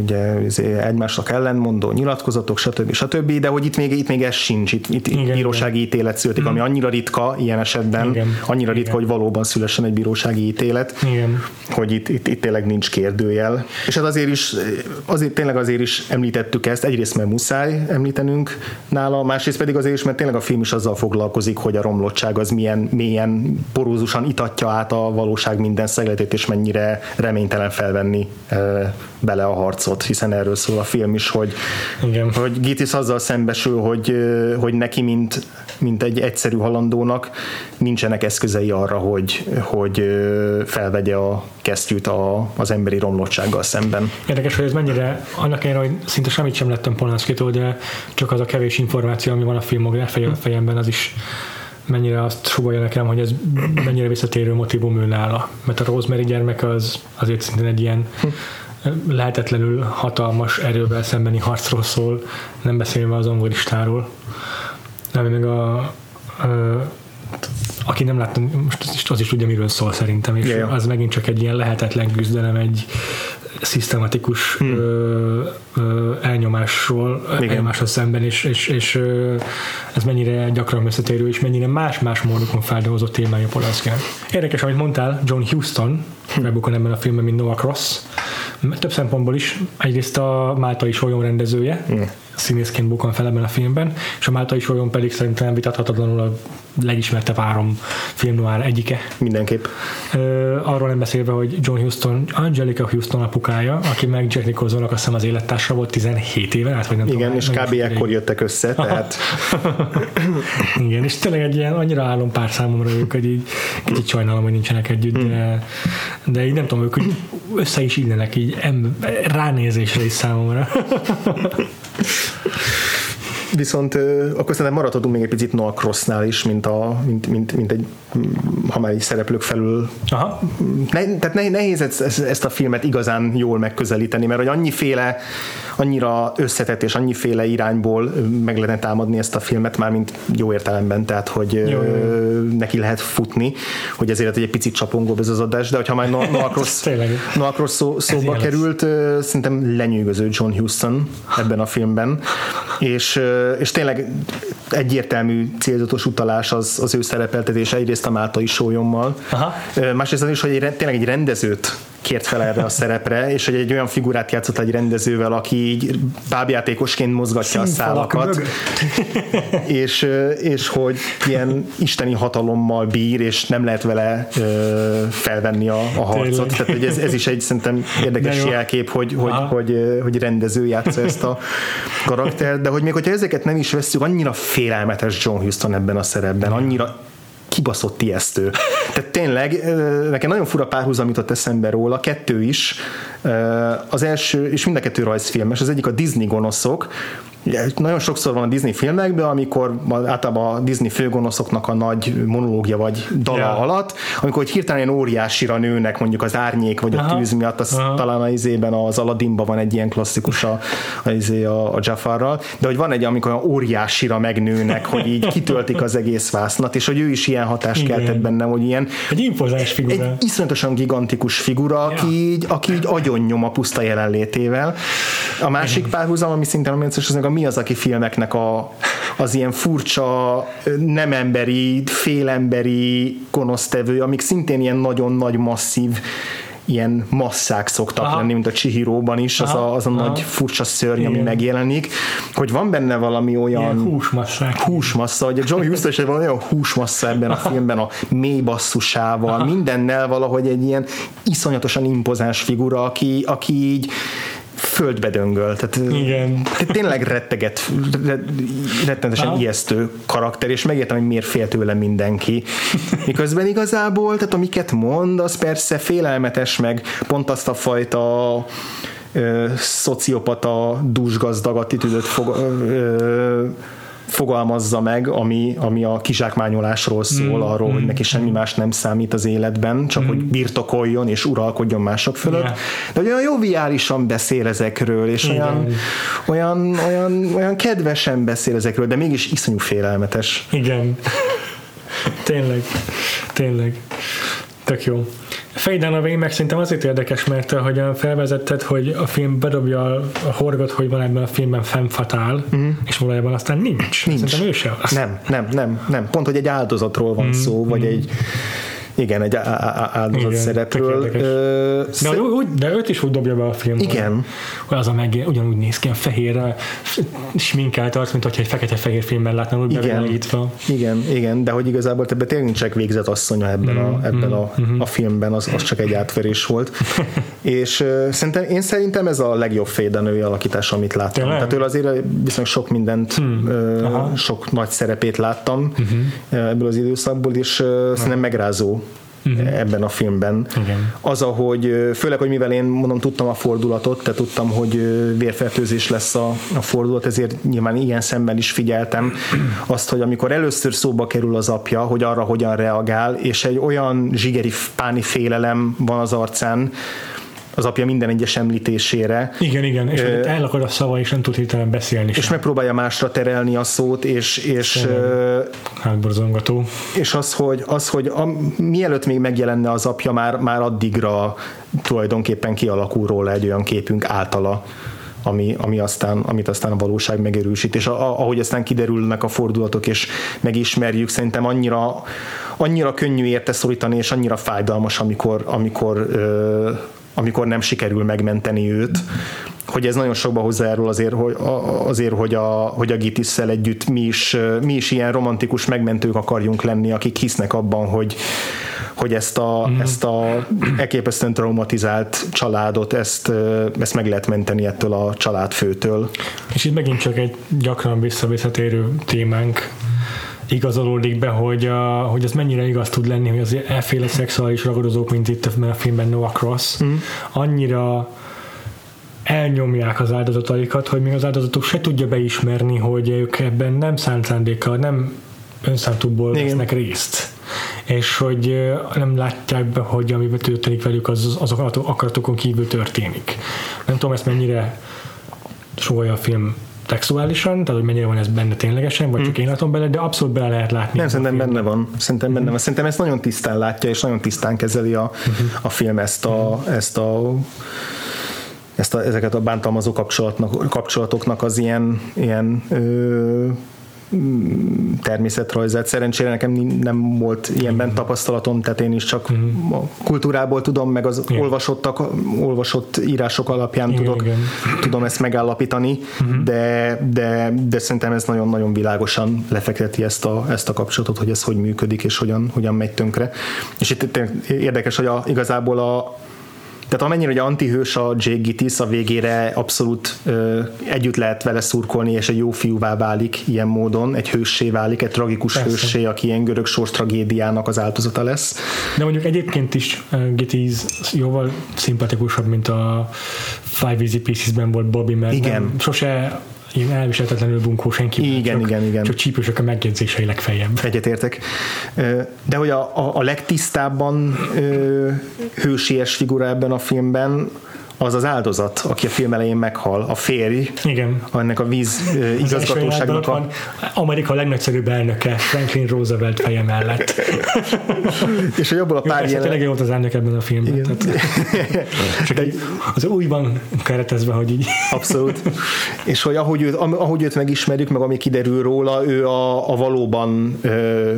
ugye, izé, egymásnak ellenmondó nyilatkozatok, stb. stb. De hogy itt még, itt még ez sincs, itt, itt igen, bírósági igen. ítélet születik, mm. ami annyira ritka ilyen esetben, igen. annyira ritka, igen. hogy valóban szülessen egy bírósági ítélet, igen. hogy itt, itt, itt tényleg nincs kérdőjel. És hát azért is, azért, tényleg azért is említettük ezt, egyrészt mert muszáj említenünk nála, másrészt pedig azért is, mert tényleg a film is azzal foglalkozik, hogy a romlottság az milyen mélyen porózusan itatja át a valóság minden szegletét, és mennyire reménytelen fel venni bele a harcot, hiszen erről szól a film is, hogy, Igen. hogy Gitis azzal szembesül, hogy, hogy neki, mint, mint egy egyszerű halandónak nincsenek eszközei arra, hogy, hogy felvegye a kesztyűt a, az emberi romlottsággal szemben. Érdekes, hogy ez mennyire, annak ellenére, hogy szinte semmit sem lettem Polanszkitól, de csak az a kevés információ, ami van a filmográf fejemben, az is mennyire azt sugalja nekem, hogy ez mennyire visszatérő motivum ő nála. Mert a Rosemary gyermek az azért szintén egy ilyen lehetetlenül hatalmas erővel szembeni harcról szól, nem beszélve az angolistáról. Ami meg a, a aki nem látta, most az is tudja, miről szól szerintem, és yeah. az megint csak egy ilyen lehetetlen küzdelem, egy szisztematikus hmm. ö, ö, elnyomásról, Igen. elnyomásról szemben, és, és, és ö, ez mennyire gyakran összetérő, és mennyire más-más módokon feldolgozott témája Polanskinek. Érdekes, amit mondtál, John Huston, hmm. ebben a filmben, mint Noah Cross, több szempontból is. Egyrészt a Máltai Solyon rendezője, mm. Színészként bukkan fel ebben a filmben, és a Máltai Solyon pedig szerintem vitathatatlanul a legismertebb három film noir egyike. Mindenképp. arról nem beszélve, hogy John Huston, Angelica Huston apukája, aki meg Jack Nicholsonnak azt hiszem az élettársa volt 17 éve, hát vagy nem Igen, tudom, és kb. ekkor jöttek össze, tehát... Igen, és tényleg egy ilyen annyira állom pár számomra ők, hogy így kicsit sajnálom, hogy nincsenek együtt, de, de így nem tudom, ők össze is illenek így em, ránézésre is számomra. Viszont akkor szerintem maradhatunk még egy picit Noah Crossnál is, mint, a, mint, mint, mint egy, ha már így szereplők felül. Aha. Ne, tehát nehéz ezt, ezt a filmet igazán jól megközelíteni, mert hogy annyiféle annyira összetett és annyiféle irányból meg lehetne támadni ezt a filmet már, mint jó értelemben, tehát hogy jó, jó, neki lehet futni, hogy ezért egy picit csapongóbb ez az adás, de hogyha már Noah Cross, Noah Cross szó, szóba került, szerintem lenyűgöző John Huston ebben a filmben, és, és tényleg egyértelmű célzatos utalás az, az ő szerepeltetése egyrészt a Máltai sólyommal, másrészt az is, hogy egy, tényleg egy rendezőt kért fel erre a szerepre, és hogy egy olyan figurát játszott egy rendezővel, aki így bábjátékosként mozgatja a szálakat, és, és hogy ilyen isteni hatalommal bír, és nem lehet vele felvenni a, a harcot. Tehát hogy ez, ez is egy szerintem érdekes jelkép, hogy, hogy, hogy, hogy rendező játsza ezt a karaktert, de hogy még hogyha ezeket nem is veszük, annyira félelmetes John Huston ebben a szerepben, annyira kibaszott ijesztő. Tehát tényleg, nekem nagyon fura párhuzam jutott eszembe róla, kettő is. Az első, és mind a kettő rajzfilmes, az egyik a Disney gonoszok, nagyon sokszor van a Disney filmekben, amikor általában a Disney főgonoszoknak a nagy monológia vagy dala yeah. alatt, amikor hogy hirtelen ilyen óriásira nőnek mondjuk az árnyék vagy Aha. a tűz miatt, az Aha. talán az izében az Aladdinban van egy ilyen klasszikus a, a, izé a, a Jafarral, de hogy van egy, amikor olyan óriásira megnőnek, hogy így kitöltik az egész vásznat, és hogy ő is ilyen hatást keltett bennem, hogy ilyen egy impozáns figura. Egy iszonyatosan gigantikus figura, yeah. aki így, aki így agyonnyom a puszta jelenlétével. A másik párhuzam, ami szintén a az meg a mi az, aki filmeknek a, az ilyen furcsa, nem emberi, félemberi gonosztevő, amik szintén ilyen nagyon nagy, masszív ilyen masszák szoktak Aha. lenni, mint a Chihiróban is, az Aha. a, az a nagy furcsa szörny, Igen. ami megjelenik, hogy van benne valami olyan ilyen húsmasszák. Húsmassza, hogy a John Huston is van olyan húsmassza ebben a filmben, a mély basszusával, Aha. mindennel valahogy egy ilyen iszonyatosan impozáns figura, aki, aki így földbe döngöl. Tehát, Igen. tehát tényleg retteget, rettenetesen Aha. ijesztő karakter, és megértem, hogy miért fél tőle mindenki. Miközben igazából, tehát amiket mond, az persze félelmetes, meg pont azt a fajta ö, szociopata, dúsgazdag attitűdöt fog, ö, fogalmazza meg, ami, ami a kizsákmányolásról szól, mm, arról, mm, hogy neki semmi más nem számít az életben, csak mm. hogy birtokoljon és uralkodjon mások fölött. Yeah. De olyan joviálisan beszél ezekről, és olyan, olyan, olyan, olyan kedvesen beszél ezekről, de mégis iszonyú félelmetes. Igen. tényleg. Tényleg. Tök jó. Fade Away meg szerintem azért érdekes, mert ahogyan felvezetted, hogy a film bedobja a horgot, hogy van ebben a filmben femme fatál, uh-huh. és valójában aztán nincs. nincs. Szerintem ő sem. Nem, nem, nem, nem. Pont, hogy egy áldozatról van uh-huh. szó, vagy uh-huh. egy igen, egy áldozat igen, szerepről. de, úgy, de őt is úgy dobja be a film. Igen. Hogy az a meg ugyanúgy néz ki, a fehér sminkelt arc, mint hogyha egy fekete-fehér filmben látnám, úgy igen. Igen, igen, de hogy igazából ebben tényleg nincs végzett asszonya ebben, mm, a, ebben mm, a, mm. a filmben, az, az csak egy átverés volt. és uh, szerintem, én szerintem ez a legjobb fédenői alakítás, amit láttam. Tényleg? Tehát tőle azért viszonylag sok mindent, mm. uh, sok nagy szerepét láttam uh-huh. ebből az időszakból, és uh, szerintem megrázó uh-huh. ebben a filmben. Igen. Az, ahogy, főleg, hogy mivel én mondom, tudtam a fordulatot, tehát tudtam, hogy vérfertőzés lesz a, a fordulat, ezért nyilván ilyen szemmel is figyeltem azt, hogy amikor először szóba kerül az apja, hogy arra hogyan reagál, és egy olyan zsigeri páni félelem van az arcán, az apja minden egyes említésére. Igen, igen, és uh, elakad a szava, és nem tud hirtelen beszélni És sem. megpróbálja másra terelni a szót, és, és hátborzongató. És az, hogy, az, hogy a, mielőtt még megjelenne az apja, már, már addigra tulajdonképpen kialakul róla egy olyan képünk általa, ami, ami aztán, amit aztán a valóság megerősít, és a, ahogy aztán kiderülnek a fordulatok, és megismerjük, szerintem annyira, annyira könnyű érte szorítani, és annyira fájdalmas, amikor, amikor ö, amikor nem sikerül megmenteni őt, hogy ez nagyon sokba hozzájárul azért, hogy, azért, hogy a, hogy a Gitisszel együtt mi is, mi is ilyen romantikus megmentők akarjunk lenni, akik hisznek abban, hogy, hogy ezt a, mm. ezt a elképesztően traumatizált családot, ezt, ezt meg lehet menteni ettől a családfőtől. És itt megint csak egy gyakran visszavisszatérő témánk, igazolódik be, hogy, a, hogy az mennyire igaz tud lenni, hogy az elféle szexuális ragadozók, mint itt a filmben Noah Cross, mm. annyira elnyomják az áldozataikat, hogy még az áldozatok se tudja beismerni, hogy ők ebben nem szánt szándékkal, nem önszántukból vesznek részt. És hogy nem látják be, hogy ami történik velük, az az akaratokon kívül történik. Nem tudom, ezt mennyire súlyolja a film textuálisan, tehát hogy mennyire van ez benne ténylegesen, vagy hmm. csak én látom bele, de abszolút bele lehet látni. Nem, szerintem benne van. Szerintem benne van. Szerintem ezt nagyon tisztán látja, és nagyon tisztán kezeli a, uh-huh. a film ezt a, ezt a ezt a, ezeket a bántalmazó kapcsolatnak, kapcsolatoknak az ilyen, ilyen ö, mm, természetrajzát. Szerencsére nekem nem volt ilyenben tapasztalatom, tehát én is csak mm. a kultúrából tudom, meg az igen. olvasottak, olvasott írások alapján igen, tudok, igen. tudom ezt megállapítani, mm. de, de, de szerintem ez nagyon-nagyon világosan lefekteti ezt a, ezt a kapcsolatot, hogy ez hogy működik, és hogyan, hogyan megy tönkre. És itt érdekes, hogy a, igazából a, tehát amennyire hogy antihős a Jake Gittis, a végére abszolút ö, együtt lehet vele szurkolni, és egy jó fiúvá válik ilyen módon, egy hőssé válik, egy tragikus Persze. hőssé, aki ilyen görög sors tragédiának az áldozata lesz. De mondjuk egyébként is uh, Gittis jóval szimpatikusabb, mint a Five Easy Pieces-ben volt Bobby, mert Igen. Nem, sose ilyen elviselhetetlenül bunkó senki. Igen, csak, igen, igen. Csak csípősök a megjegyzései legfeljebb. Egyetértek. De hogy a, a, a legtisztábban hősies figura ebben a filmben az az áldozat, aki a film elején meghal, a férj, Igen. ennek a víz igazgatóságnak a... Amerika legnagyszerűbb elnöke, Franklin Roosevelt feje mellett. és hogy abból a pár jelen... Tényleg volt az elnök ebben a filmben. Igen. Tehát, csak egy, az újban keretezve, hogy így. Abszolút. És hogy ahogy őt, ahogy őt megismerjük, meg ami kiderül róla, ő a, a valóban ö,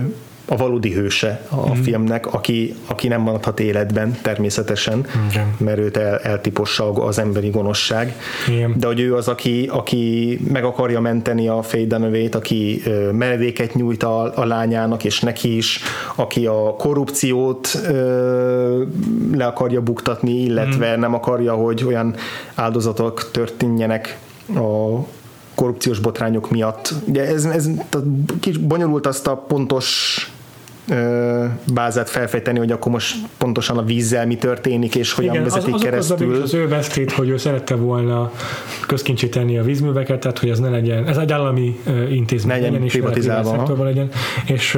a valódi hőse a mm. filmnek, aki, aki nem maradhat életben természetesen, Igen. mert őt el, eltipossa az emberi gonoszság. Igen. De hogy ő az, aki, aki meg akarja menteni a Faye aki ö, meredéket nyújt a, a lányának, és neki is, aki a korrupciót ö, le akarja buktatni, illetve mm. nem akarja, hogy olyan áldozatok történjenek a korrupciós botrányok miatt. Ugye ez, ez kis bonyolult azt a pontos bázát felfejteni, hogy akkor most pontosan a vízzel mi történik, és hogyan Igen, vezetik az, keresztül. Az, az ő beszéd, hogy ő szerette volna közkincsíteni a vízműveket, tehát hogy ez ne legyen, ez egy állami intézmény legyen, legyen privatizálva. legyen, és,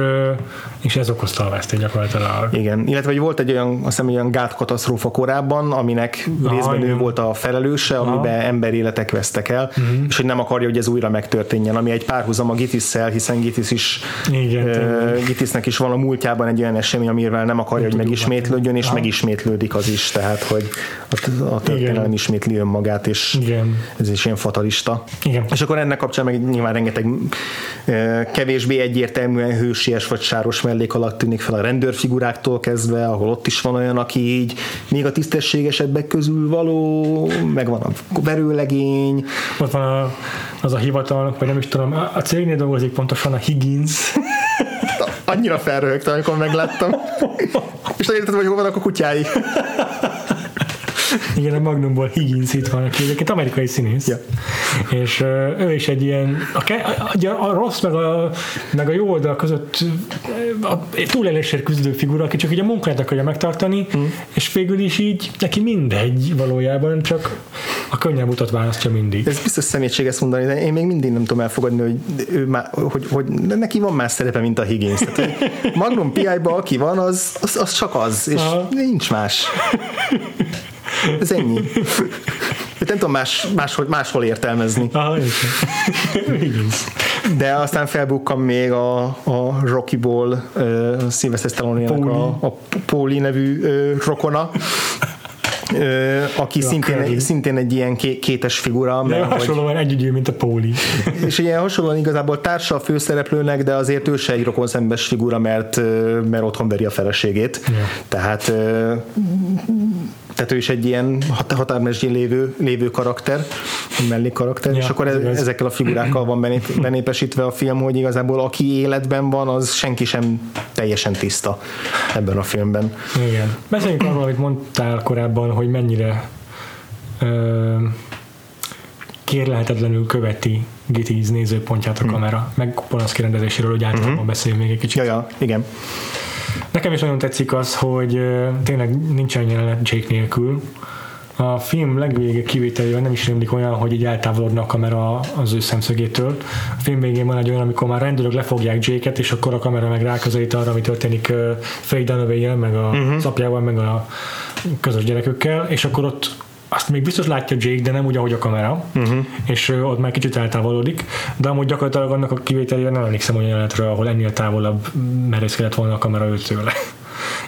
és ez okozta a vesztély gyakorlatilag. Igen, illetve hogy volt egy olyan, azt hiszem, olyan gátkatasztrófa korábban, aminek Aha, részben igen. ő volt a felelőse, amiben emberéletek vesztek el, uh-huh. és hogy nem akarja, hogy ez újra megtörténjen, ami egy párhuzam a Gitis-szel, hiszen Gitis is Igen, uh, Gitisnek is van múltjában egy olyan esemény, amivel nem akarja, hogy megismétlődjön, és megismétlődik az is, tehát hogy a történelem ismétli önmagát, és Igen. ez is ilyen fatalista. Igen. És akkor ennek kapcsán meg nyilván rengeteg kevésbé egyértelműen hősies vagy sáros mellék alatt tűnik fel a rendőrfiguráktól kezdve, ahol ott is van olyan, aki így még a tisztességesebbek közül való, meg van a verőlegény. Ott van a, az a hivatalnak, vagy nem is tudom, a cégnél dolgozik pontosan a Higgins, annyira felröhögtem, amikor megláttam. És értettem, hogy hol vannak a kutyái. Igen, a Magnumból Higgins itt van, aki egyébként amerikai színész. Ja. És ő is egy ilyen, a, a, a rossz meg a, meg a jó oldal között a, túlélésért küzdő figura, aki csak így a munkáját akarja megtartani, mm. és végül is így neki mindegy valójában, csak a könnyebb utat választja mindig. Ez biztos szemétség ezt mondani, de én még mindig nem tudom elfogadni, hogy, ő már, hogy, hogy neki van más szerepe, mint a Higgins. Tehát, Magnum PI-ba aki van, az, az, az csak az, és Aha. nincs más. Ez ennyi. Nem tudom más, máshol, máshol értelmezni. Aha, De aztán felbukkam még a, a Rocky-ból uh, Sylvester stallone a, a Póli nevű uh, rokona, Ö, aki szintén, szintén egy ilyen kétes figura. De mert, hasonlóan hogy, együgyű, mint a Póli. És ilyen hasonlóan igazából társa a főszereplőnek, de azért ő se egy rokon szembes figura, mert, mert otthon veri a feleségét. Ja. Tehát tehát ő is egy ilyen határmesdjén lévő, lévő karakter, mellék karakter, ja, és akkor ez, ezekkel a figurákkal van benép, benépesítve a film, hogy igazából aki életben van, az senki sem teljesen tiszta ebben a filmben. Igen. Beszéljünk arról, amit mondtál korábban, hogy mennyire ö, kérlehetetlenül követi Gittiz nézőpontját a hmm. kamera, meg Polanszki rendezéséről, hogy általában uh-huh. beszéljünk még egy kicsit. Ja, ja, igen. Nekem is nagyon tetszik az, hogy tényleg nincsen jelenet Jake nélkül. A film legvége kivételével nem is rémlik olyan, hogy így eltávolodna a kamera az ő szemszögétől. A film végén van egy olyan, amikor már rendőrök lefogják Jake-et, és akkor a kamera meg ráközelít arra, ami történik Faye dunaway meg a uh-huh. apjával, meg a közös gyerekükkel, és akkor ott azt még biztos látja Jake, de nem úgy, ahogy a kamera, uh-huh. és ott már kicsit eltávolodik, de amúgy gyakorlatilag annak a kivételére nem emlékszem olyan jelenetre, ahol ennél távolabb merészkedett volna a kamera őtőle.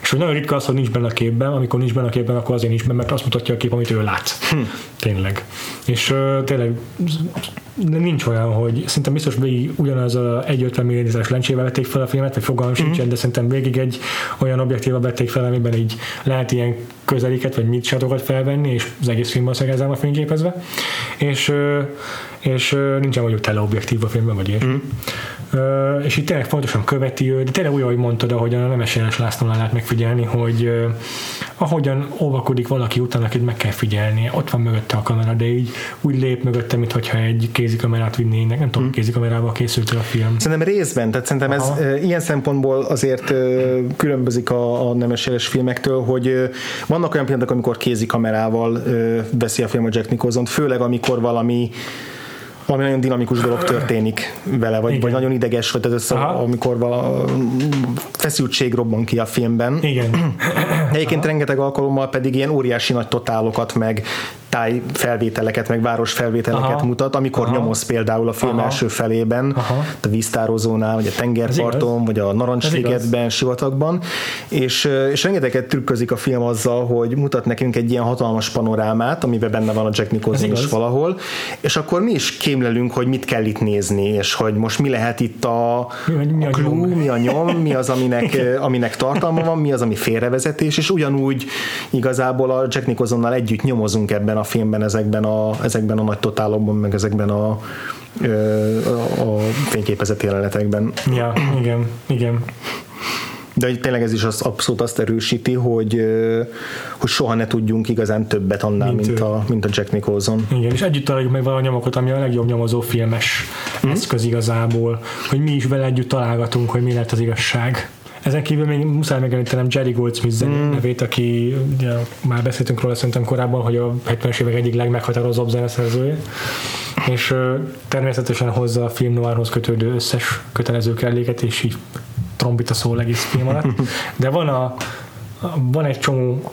És hogy nagyon ritka az, hogy nincs benne a képben, amikor nincs benne a képben, akkor azért nincs benne, mert azt mutatja a kép, amit ő lát. Hm. Tényleg. És uh, tényleg de nincs olyan, hogy szerintem biztos végig ugyanaz a 150 mm-es lencsével vették fel a filmet, vagy fogalmam mm. sincsen, de szerintem végig egy olyan objektíva vették fel, amiben így lehet ilyen közeliket, vagy mit felvenni, és az egész film valószínűleg ezzel van fényképezve. És, és nincsen mondjuk teleobjektív a filmben, vagy ilyesmi. Mm és itt tényleg fontosan követi ő, de tényleg úgy, ahogy mondtad, ahogyan a Nemes Jeles Lászlónál lehet megfigyelni, hogy ahogyan óvakodik valaki utána, akit meg kell figyelni, ott van mögötte a kamera, de így úgy lép mögötte, mintha egy kézikamerát vinnének, nem tudom, hmm. kézikamerával készült a film. Szerintem részben, tehát szerintem Aha. ez ilyen szempontból azért különbözik a, a Nemes Jeles filmektől, hogy vannak olyan pillanatok, amikor kézikamerával veszi a film a Jack Nicholson, főleg amikor valami valami nagyon dinamikus dolog történik vele, vagy, vagy nagyon ideges, vagy ez amikor vala feszültség robban ki a filmben. Igen. Egyébként rengeteg alkalommal pedig ilyen óriási nagy totálokat, meg táj felvételeket, meg város felvételeket Aha. mutat, amikor Aha. nyomoz például a film Aha. első felében, Aha. a víztározónál, vagy a tengerparton, vagy a Narancsligetben, sivatagban, és, és rengeteget trükközik a film azzal, hogy mutat nekünk egy ilyen hatalmas panorámát, amiben benne van a Jack Nicholson is valahol, és akkor mi is kémlelünk, hogy mit kell itt nézni, és hogy most mi lehet itt a, mi, mi a, a clue, mi a nyom, mi az, aminek, aminek tartalma van, mi az, ami félrevezetés, és ugyanúgy igazából a Jack Nicholsonnal együtt nyomozunk ebben a filmben ezekben a, ezekben a nagy totálokban, meg ezekben a, a, a fényképezett jelenetekben. Ja, igen, igen. De tényleg ez is az, abszolút azt erősíti, hogy, hogy soha ne tudjunk igazán többet annál, mint, mint, a, mint a Jack Nicholson. Igen, és együtt találjuk meg valami nyomokat, ami a legjobb nyomozó filmes mm. eszköz igazából, hogy mi is vele együtt találgatunk, hogy mi lett az igazság. Ezen kívül még muszáj megemlítenem Jerry Goldsmith mm. nevét, aki ugye, már beszéltünk róla szerintem korábban, hogy a 70-es évek egyik legmeghatározóbb zeneszerzője és ö, természetesen hozza a film noirhoz kötődő összes kötelező kelléket, és így trombita szól egész film alatt. De van a van egy csomó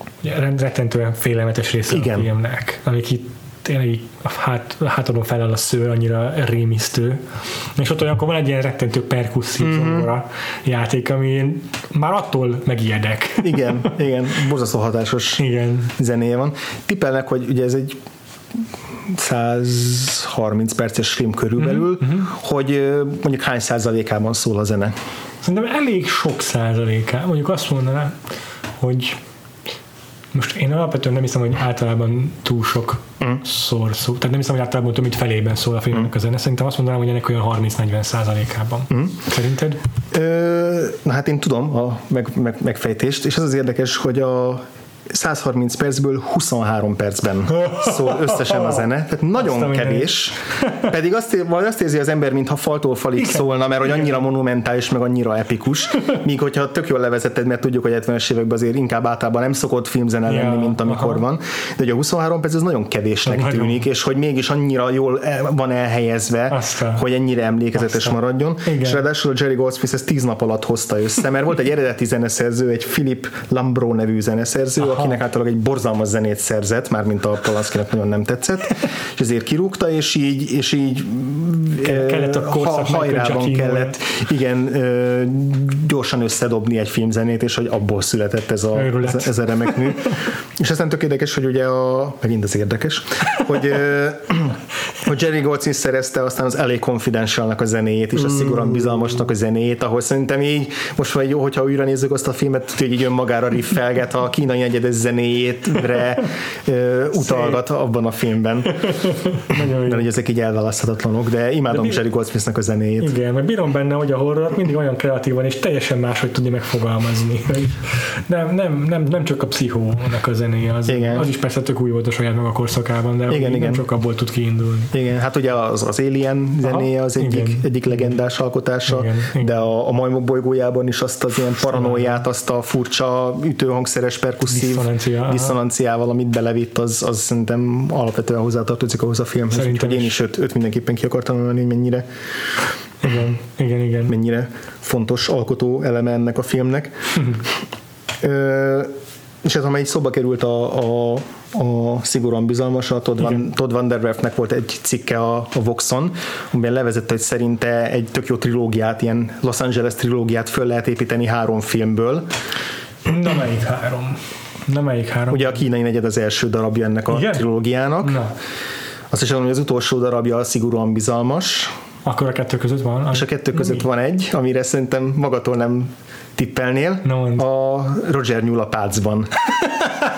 rettentően félelmetes része Igen. a filmnek, amik itt tényleg hát, hátadon feláll a szőr, annyira rémisztő. És ott olyankor van egy ilyen rettentő perkusszív mm-hmm. játék, ami már attól megijedek. Igen, igen, borzasztó hatásos igen. zenéje van. Tippelnek, hogy ugye ez egy 130 perces film körülbelül, mm-hmm. hogy mondjuk hány százalékában szól a zene? Szerintem elég sok százalékában, mondjuk azt mondanám, hogy most én alapvetően nem hiszem, hogy általában túl sok mm. szor szó. Tehát nem hiszem, hogy általában több mint felében szól a filmnek mm. a zene. Szerintem azt mondanám, hogy ennek olyan 30-40 százalékában. Mm. Szerinted? Ö, na hát én tudom a meg, meg, megfejtést, és az az érdekes, hogy a 130 percből 23 percben szól összesen a zene, tehát nagyon azt kevés, pedig azt, vagy azt érzi az ember, mintha faltól falig Igen. szólna, mert hogy annyira monumentális, meg annyira epikus, míg hogyha tök jól levezetted, mert tudjuk, hogy 70-es években azért inkább általában nem szokott filmzene lenni, ja, mint amikor aha. van, de hogy a 23 perc ez nagyon kevésnek nagyon. tűnik, és hogy mégis annyira jól van elhelyezve, Aztán. hogy ennyire emlékezetes Aztán. maradjon, Igen. és ráadásul a Jerry Goldsmith ezt 10 nap alatt hozta össze, mert volt egy eredeti zeneszerző, egy Philip Lambro nevű zeneszerző, Aha akinek általában egy borzalmas zenét szerzett, már mint a Polanszkinek nagyon nem tetszett, és ezért kirúgta, és így, és így kellett a ha, hajrában kellett igen, gyorsan összedobni egy filmzenét, és hogy abból született ez a, ez, ez a remek mű. és aztán tök érdekes, hogy ugye a, megint az érdekes, hogy, hogy Jerry Goldsmith szerezte aztán az LA Confidential-nak a zenéjét, és a szigorúan bizalmasnak a zenéjét, ahol szerintem így, most vagy jó, hogyha újra nézzük azt a filmet, hogy így önmagára riffelget a kínai egyedes zenéjétre utalgat abban a filmben. Mert hogy ezek így elválaszthatatlanok, de imádom de Jerry Goldsmithnak a zenéjét. Igen, mert bírom benne, hogy a horror mindig olyan kreatívan és teljesen máshogy tudni megfogalmazni. Nem, nem, nem, nem csak a pszichónak a zenéje, az, igen. az is persze tök új volt a saját maga korszakában, de igen, igen. nem csak abból tud kiindulni. Igen, hát ugye az, az Alien zenéje az egyik, igen. egyik legendás alkotása, igen, igen. de a, a majmok bolygójában is azt az ilyen paranoiát, azt a furcsa ütőhangszeres perkusszív Diszonancia, diszonanciával, amit belevitt, az, az szerintem alapvetően hozzátartozik ahhoz a filmhez. Szerintem úgyhogy én is őt, őt mindenképpen ki akartam emelni, hogy mennyire igen, igen, igen. mennyire fontos alkotó eleme ennek a filmnek. Ö, és ez, amely szóba került a, a, a szigorúan bizalmas, a Todd, Van, Todd Van Der Werfnek volt egy cikke a, a Voxon, amiben levezette, hogy szerinte egy tök jó trilógiát, ilyen Los Angeles trilógiát föl lehet építeni három filmből. Na melyik három? Na melyik három? Ugye a kínai negyed az első darabja ennek a Igen? trilógiának. Na. Azt is mondom, hogy az utolsó darabja a szigorúan bizalmas. Akkor a kettő között van? És a kettő között van egy, amire szerintem magatól nem tippelnél. No, a Roger Nyula Pácban.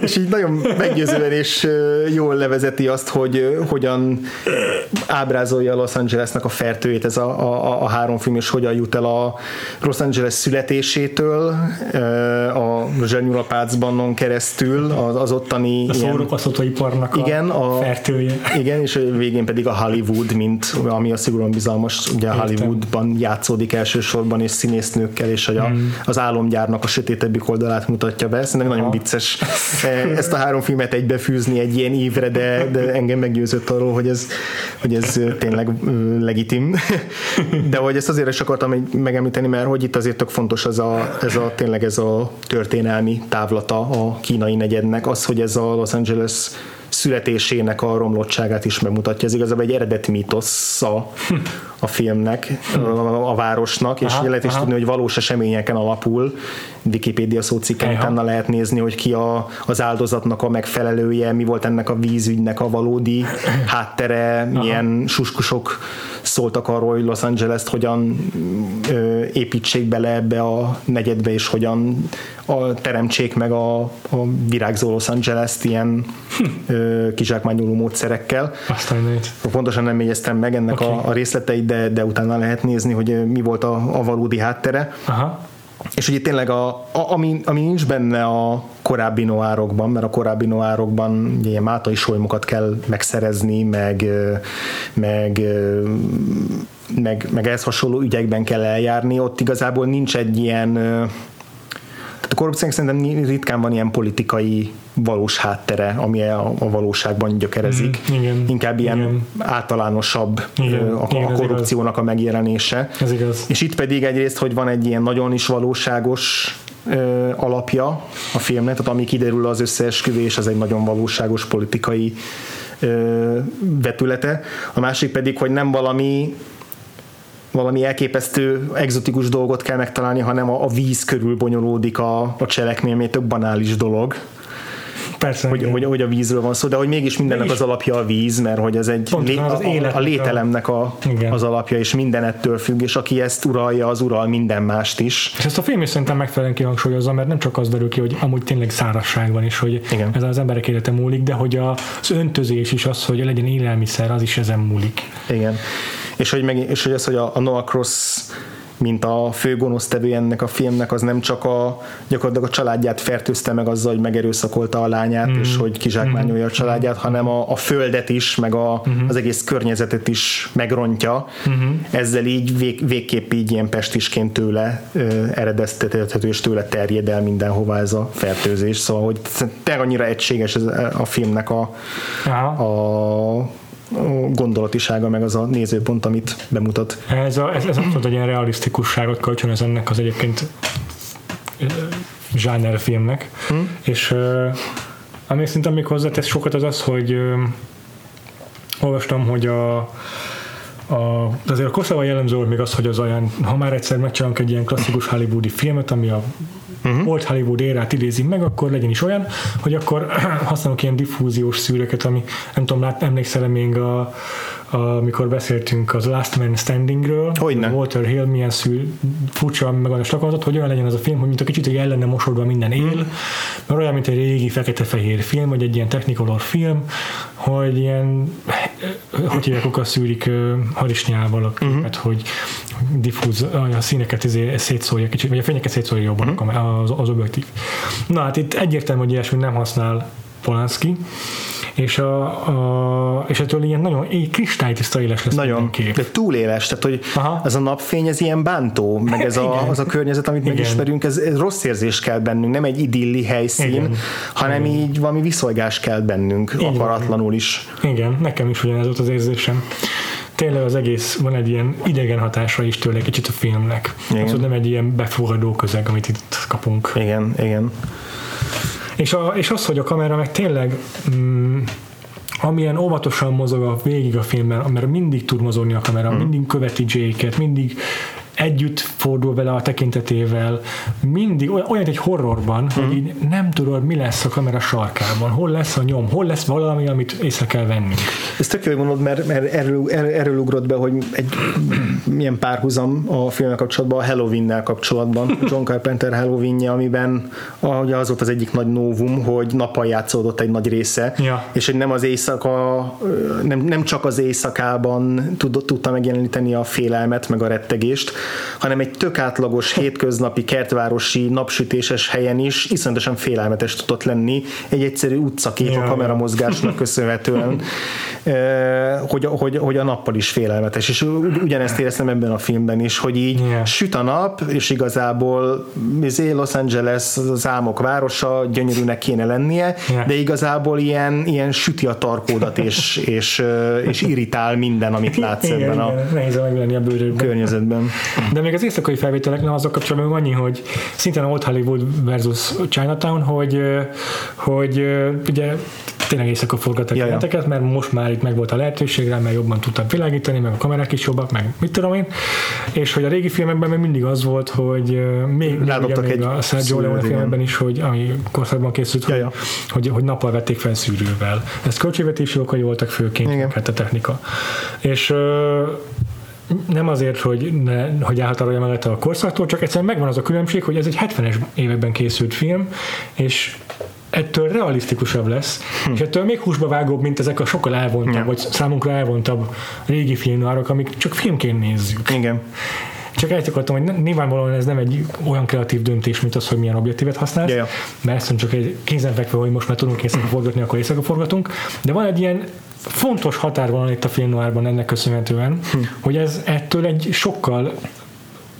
és így nagyon meggyőzően és jól levezeti azt, hogy hogyan ábrázolja Los Angelesnek a fertőjét ez a, a, a három film, és hogyan jut el a Los Angeles születésétől a Zsenyula Pácban keresztül az, az ottani a szórakoztatóiparnak igen, a, a fertője. Igen, és végén pedig a Hollywood, mint ami a szigorúan bizalmas, ugye a Hollywoodban játszódik elsősorban, és színésznőkkel, és hogy a, hmm. az álomgyárnak a sötétebbik oldalát mutatja be. Szerintem nagyon vicces ezt a három filmet egybefűzni egy ilyen évre, de, de engem meggyőzött arról, hogy ez, hogy ez tényleg legitim. De hogy ezt azért is akartam megemlíteni, mert hogy itt azért tök fontos ez a, ez a tényleg ez a történelmi távlata a kínai negyednek, az, hogy ez a Los Angeles születésének a romlottságát is megmutatja. Ez igazából egy eredeti mítosz a, filmnek, a, a városnak, és aha, lehet is aha. tudni, hogy valós eseményeken alapul. Wikipedia szócikken utána lehet nézni, hogy ki a, az áldozatnak a megfelelője, mi volt ennek a vízügynek a valódi háttere, milyen aha. suskusok szóltak arról, hogy Los Angeles-t hogyan ö, építsék bele ebbe a negyedbe, és hogyan a, teremtsék meg a, a virágzó Los Angeles-t ilyen ö, kizsákmányoló módszerekkel. Aztán Pontosan nem jegyeztem meg ennek okay. a, a részleteit, de, de utána lehet nézni, hogy mi volt a, a valódi háttere. Aha. És ugye tényleg, a, a, ami, ami nincs benne a korábbi noárokban, mert a korábbi noárokban ugye ilyen mátai solymokat kell megszerezni, meg, meg, meg, meg ehhez hasonló ügyekben kell eljárni, ott igazából nincs egy ilyen korrupciónak szerintem ritkán van ilyen politikai valós háttere, ami a, a valóságban gyökerezik. Mm, igen, Inkább ilyen igen. általánosabb igen, a, igen, a korrupciónak a megjelenése. Ez igaz. És itt pedig egyrészt, hogy van egy ilyen nagyon is valóságos ö, alapja a filmnek, tehát ami kiderül az összeesküvés, az egy nagyon valóságos politikai ö, vetülete. A másik pedig, hogy nem valami valami elképesztő exotikus dolgot kell megtalálni, hanem a, a víz körül bonyolódik a, a cselekmény, ami tök banális dolog. Persze, hogy, hogy, hogy, a vízről van szó, de hogy mégis mindennek mégis. az alapja a víz, mert hogy ez egy lé, az a, a lételemnek a, az alapja, és minden ettől függ, és aki ezt uralja, az ural minden mást is. És ezt a film is szerintem megfelelően kihangsúlyozza, mert nem csak az derül ki, hogy amúgy tényleg szárasság van, és hogy Igen. ez az emberek élete múlik, de hogy az öntözés is az, hogy legyen élelmiszer, az is ezen múlik. Igen és hogy, meg, és hogy az, hogy a, a Noah Cross mint a fő gonosztevő ennek a filmnek, az nem csak a gyakorlatilag a családját fertőzte meg azzal, hogy megerőszakolta a lányát, mm. és hogy kizsákmányolja a családját, mm. hanem a, a földet is, meg a, mm. az egész környezetet is megrontja. Mm. Ezzel így vég, végképp így ilyen pestisként tőle eredeztethető, és tőle terjed el mindenhova ez a fertőzés. Szóval, hogy te annyira egységes ez a filmnek a, a gondolatisága, meg az a nézőpont, amit bemutat. Ez, a, ez, ez abszolút egy ilyen realisztikusságot kölcsönöz ennek az egyébként filmnek, hmm. és ami szerintem még hozzátesz sokat az az, hogy olvastam, hogy a, a, azért a Koszova jellemző még az, hogy az olyan, ha már egyszer megcsinálunk egy ilyen klasszikus hollywoodi filmet, ami a uh-huh. old Hollywood érát idézi meg, akkor legyen is olyan, hogy akkor használunk ilyen diffúziós szűrőket, ami nem tudom, lát, emlékszel még a, amikor beszéltünk az Last Man Standingről, Hogyne. Walter Hill milyen szül, furcsa megoldás alkalmazott, hogy olyan legyen az a film, hogy mint a kicsit hogy ellene mosodva minden él, mm. mert olyan, mint egy régi fekete-fehér film, vagy egy ilyen technicolor film, hogy ilyen, hogy hívják, a szűrik harisnyával a képet, mm-hmm. hogy diffúz, a színeket izé szétszórja kicsit, vagy a fényeket szétszórja jobban mm-hmm. az, az objektív. Na hát itt egyértelmű, hogy ilyesmit nem használ Polanski, és, a, a, és ettől ilyen nagyon kristálytiszta éles lesz Nagyon, kép. de túl éles, tehát hogy Aha. ez a napfény, ez ilyen bántó, meg ez a, az a környezet, amit Igen. megismerünk, ez, ez rossz érzés kell bennünk, nem egy idilli helyszín, Igen. hanem Igen. így valami viszolgás kell bennünk, Igen. akaratlanul is. Igen, nekem is ugyanez volt az érzésem tényleg az egész, van egy ilyen idegen hatása is tőle kicsit a filmnek. Igen. Az, nem egy ilyen befogadó közeg, amit itt kapunk. Igen, igen. És, a, és az, hogy a kamera meg tényleg mm, amilyen óvatosan mozog a végig a filmben, mert mindig tud mozogni a kamera, mm. mindig követi Jake-et, mindig együtt fordul vele a tekintetével, mindig olyan, olyan egy horrorban, mm. hogy így nem tudod, mi lesz a kamera sarkában, hol lesz a nyom, hol lesz valami, amit észre kell venni. Ez tök jó, mondod, mert, mert erről, erről ugrott be, hogy egy milyen párhuzam a filmmel kapcsolatban, a Halloween-nel kapcsolatban, John Carpenter halloween amiben ahogy az volt az egyik nagy novum, hogy nappal játszódott egy nagy része, Ja. és hogy nem az éjszaka, nem, nem csak az éjszakában tud, tudta megjeleníteni a félelmet, meg a rettegést, hanem egy tök átlagos, hétköznapi, kertvárosi, napsütéses helyen is iszonyatosan félelmetes tudott lenni egy egyszerű utcakép Ja, a kameramozgásnak köszönhetően, hogy, hogy, hogy a nappal is félelmetes, és ugy- ugyanezt éreztem ebben a filmben is, hogy így Ja. süt a nap, és igazából izé, Los Angeles az álmok városa, gyönyörűnek kéne lennie, Ja. de igazából ilyen, ilyen süti a tarkódat, és, és, és irritál minden, amit látsz Igen, ebben a igen, nehéz megvenni a bőrödben. környezetben. De még az éjszakai felvételek, nem azok kapcsolatban annyi, hogy szintén Old Hollywood versus Chinatown, hogy, hogy ugye tényleg éjszaka forgattak jeleneteket, mert most már itt meg volt a lehetőség rá, mert jobban tudtak világítani, meg a kamerák is jobbak, meg mit tudom én, és hogy a régi filmekben még mindig az volt, hogy még, Rádobtak még egy a Sergio Leone igen. filmekben is, hogy ami korszakban készült, hogy, hogy, hogy nappal vették fel szűrővel. Ez költségvetési okai voltak főként, Igen. hát a technika. És nem azért, hogy, ne, hogy elhatárolja magát a korszaktól, csak egyszerűen megvan az a különbség, hogy ez egy 70-es években készült film, és ettől realisztikusabb lesz, hm. és ettől még húsba vágóbb, mint ezek a sokkal elvontabb, Ja. vagy számunkra elvontabb régi filmnárok, amik csak filmként nézzük. Igen. Csak ezt akartam, hogy nyilvánvalóan ez nem egy olyan kreatív döntés, mint az, hogy milyen objektívet használsz, ja. mert egyszerűen csak egy kézenfekvő, hogy most már tudunk éjszaka forgatni, akkor éjszaka forgatunk, de van egy ilyen fontos határvonal itt a filmnoárban ennek köszönhetően, hm. hogy ez ettől egy sokkal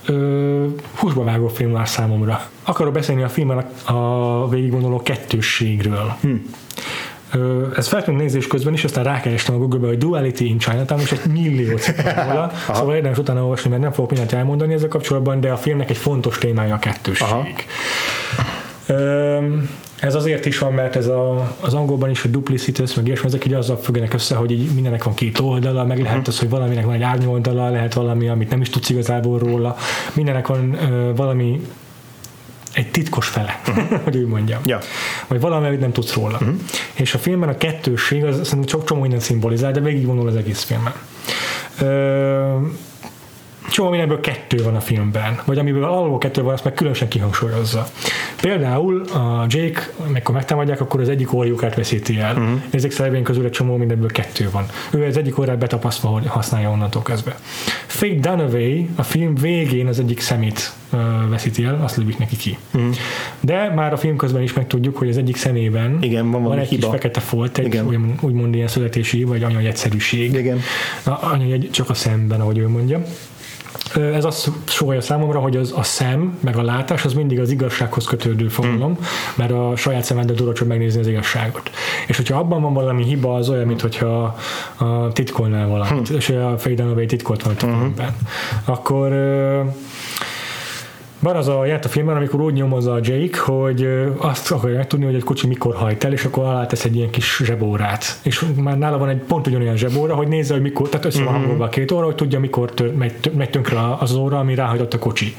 ö, húsba vágó film már számomra. Akarok beszélni a filmben a, a végigvonuló kettősségről. Hm. Ö, ez feltűnt nézés közben is, aztán rákerestem a Google-be, hogy Duality in Chinatown, és egy szóltam róla, szóval érdemes utána olvasni, mert nem fogok mindent elmondani ezzel kapcsolatban, de a filmnek egy fontos témája a kettősség. Aha. Ez azért is van, mert ez a, az angolban is, hogy duplicitous, meg ilyesmi, ezek így azzal függenek össze, hogy így mindenek van két oldala, meg lehet az, hogy valaminek van egy árnyoldala, lehet valami, amit nem is tudsz igazából róla, mindenek van ö, valami egy titkos fele, hogy úgy mondjam. Ja. Vagy valami, amit nem tudsz róla. És a filmben a kettősség, az szerintem csak csomó minden szimbolizál, de végigvonul az egész filmen. Ö, csomó mindenből kettő van a filmben, vagy amiből alul kettő van, azt meg különösen kihangsúlyozza. Például a Jake, amikor megtámadják, akkor az egyik orjukát veszíti el. Uh-huh. Ezek szervén közül egy csomó mindenből kettő van. Ő az egyik orrát betapasztva hogy használja onnantól kezdve. Fake Dunaway a film végén az egyik szemét veszíti el, azt lövik neki ki. Uh-huh. De már a film közben is megtudjuk, hogy az egyik szemében Igen, van van egy hiba. kis fekete folt, egy Igen. úgymond, úgymond ilyen születési vagy anyai egyszerűség. Igen. A- Anyai csak a szemben, ahogy ő mondja. Ez azt sugalja számomra, hogy az, a szem, meg a látás az mindig az igazsághoz kötődő fogalom, mm. mert a saját szemeddel tudod csak megnézni az igazságot. És hogyha abban van valami hiba, az olyan, mintha a titkolnál valamit, mm. és a Faye Dunaway titkolt valamit a filmben. Akkor van az a ját a filmben, amikor úgy nyomozza a Jake, hogy azt akarja megtudni, hogy egy kocsi mikor hajt el, és akkor alá tesz egy ilyen kis zsebórát. És már nála van egy pont ugyanolyan zsebóra, hogy nézze, hogy mikor, tehát össze van hangolva a két óra, hogy tudja, mikor tör, megy, megy tönkre az óra, ami ráhajtott a kocsi.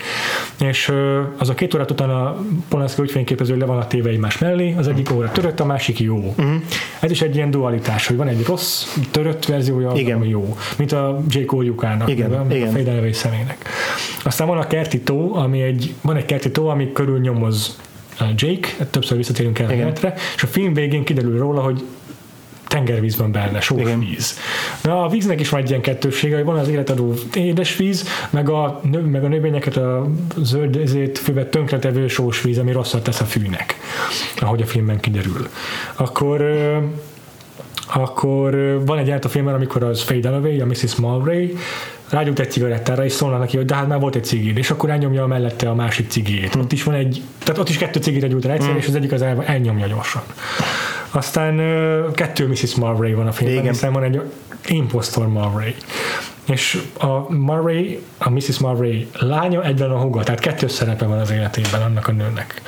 És az a két órát utána Polanski úgy fényképező, hogy le van a téve egymás mellé, az egyik óra törött, a másik jó. Ez is egy ilyen dualitás, hogy van egy rossz, törött verziója, Igen. ami jó. Mint a Jake Orjukának, Igen, a, igen. Dunaway személynek. Aztán van a kerti tó, ami egy, van egy kerti tó, ami körül nyomoz uh, Jake, többször visszatérünk el a és a film végén kiderül róla, hogy tengervíz van benne, sós Igen. víz. Na, a víznek is van egy ilyen kettőssége, hogy van az életadó édesvíz, meg a, nö, meg a növényeket a zöld ezért füvet tönkretevő sós víz, ami rosszat tesz a fűnek, ahogy a filmben kiderül. Akkor akkor van egy jelenet a filmben, amikor az Faye Dunaway, a Mrs. Mulray rágyújt egy cigarettára, és szólnak neki, hogy de hát már volt egy cigid, és akkor elnyomja mellette a másik cigét. Ott is van egy, tehát ott is kettő cigire gyújt el egyszerre, és az egyik az el, elnyomja gyorsan. Aztán kettő Mrs. Mulray van a filmben, Igen. hiszen van egy Impostor Mulray. És a Murray, a Mrs. Murray lánya egyben a húga, tehát kettős szerepe van az életében annak a nőnek.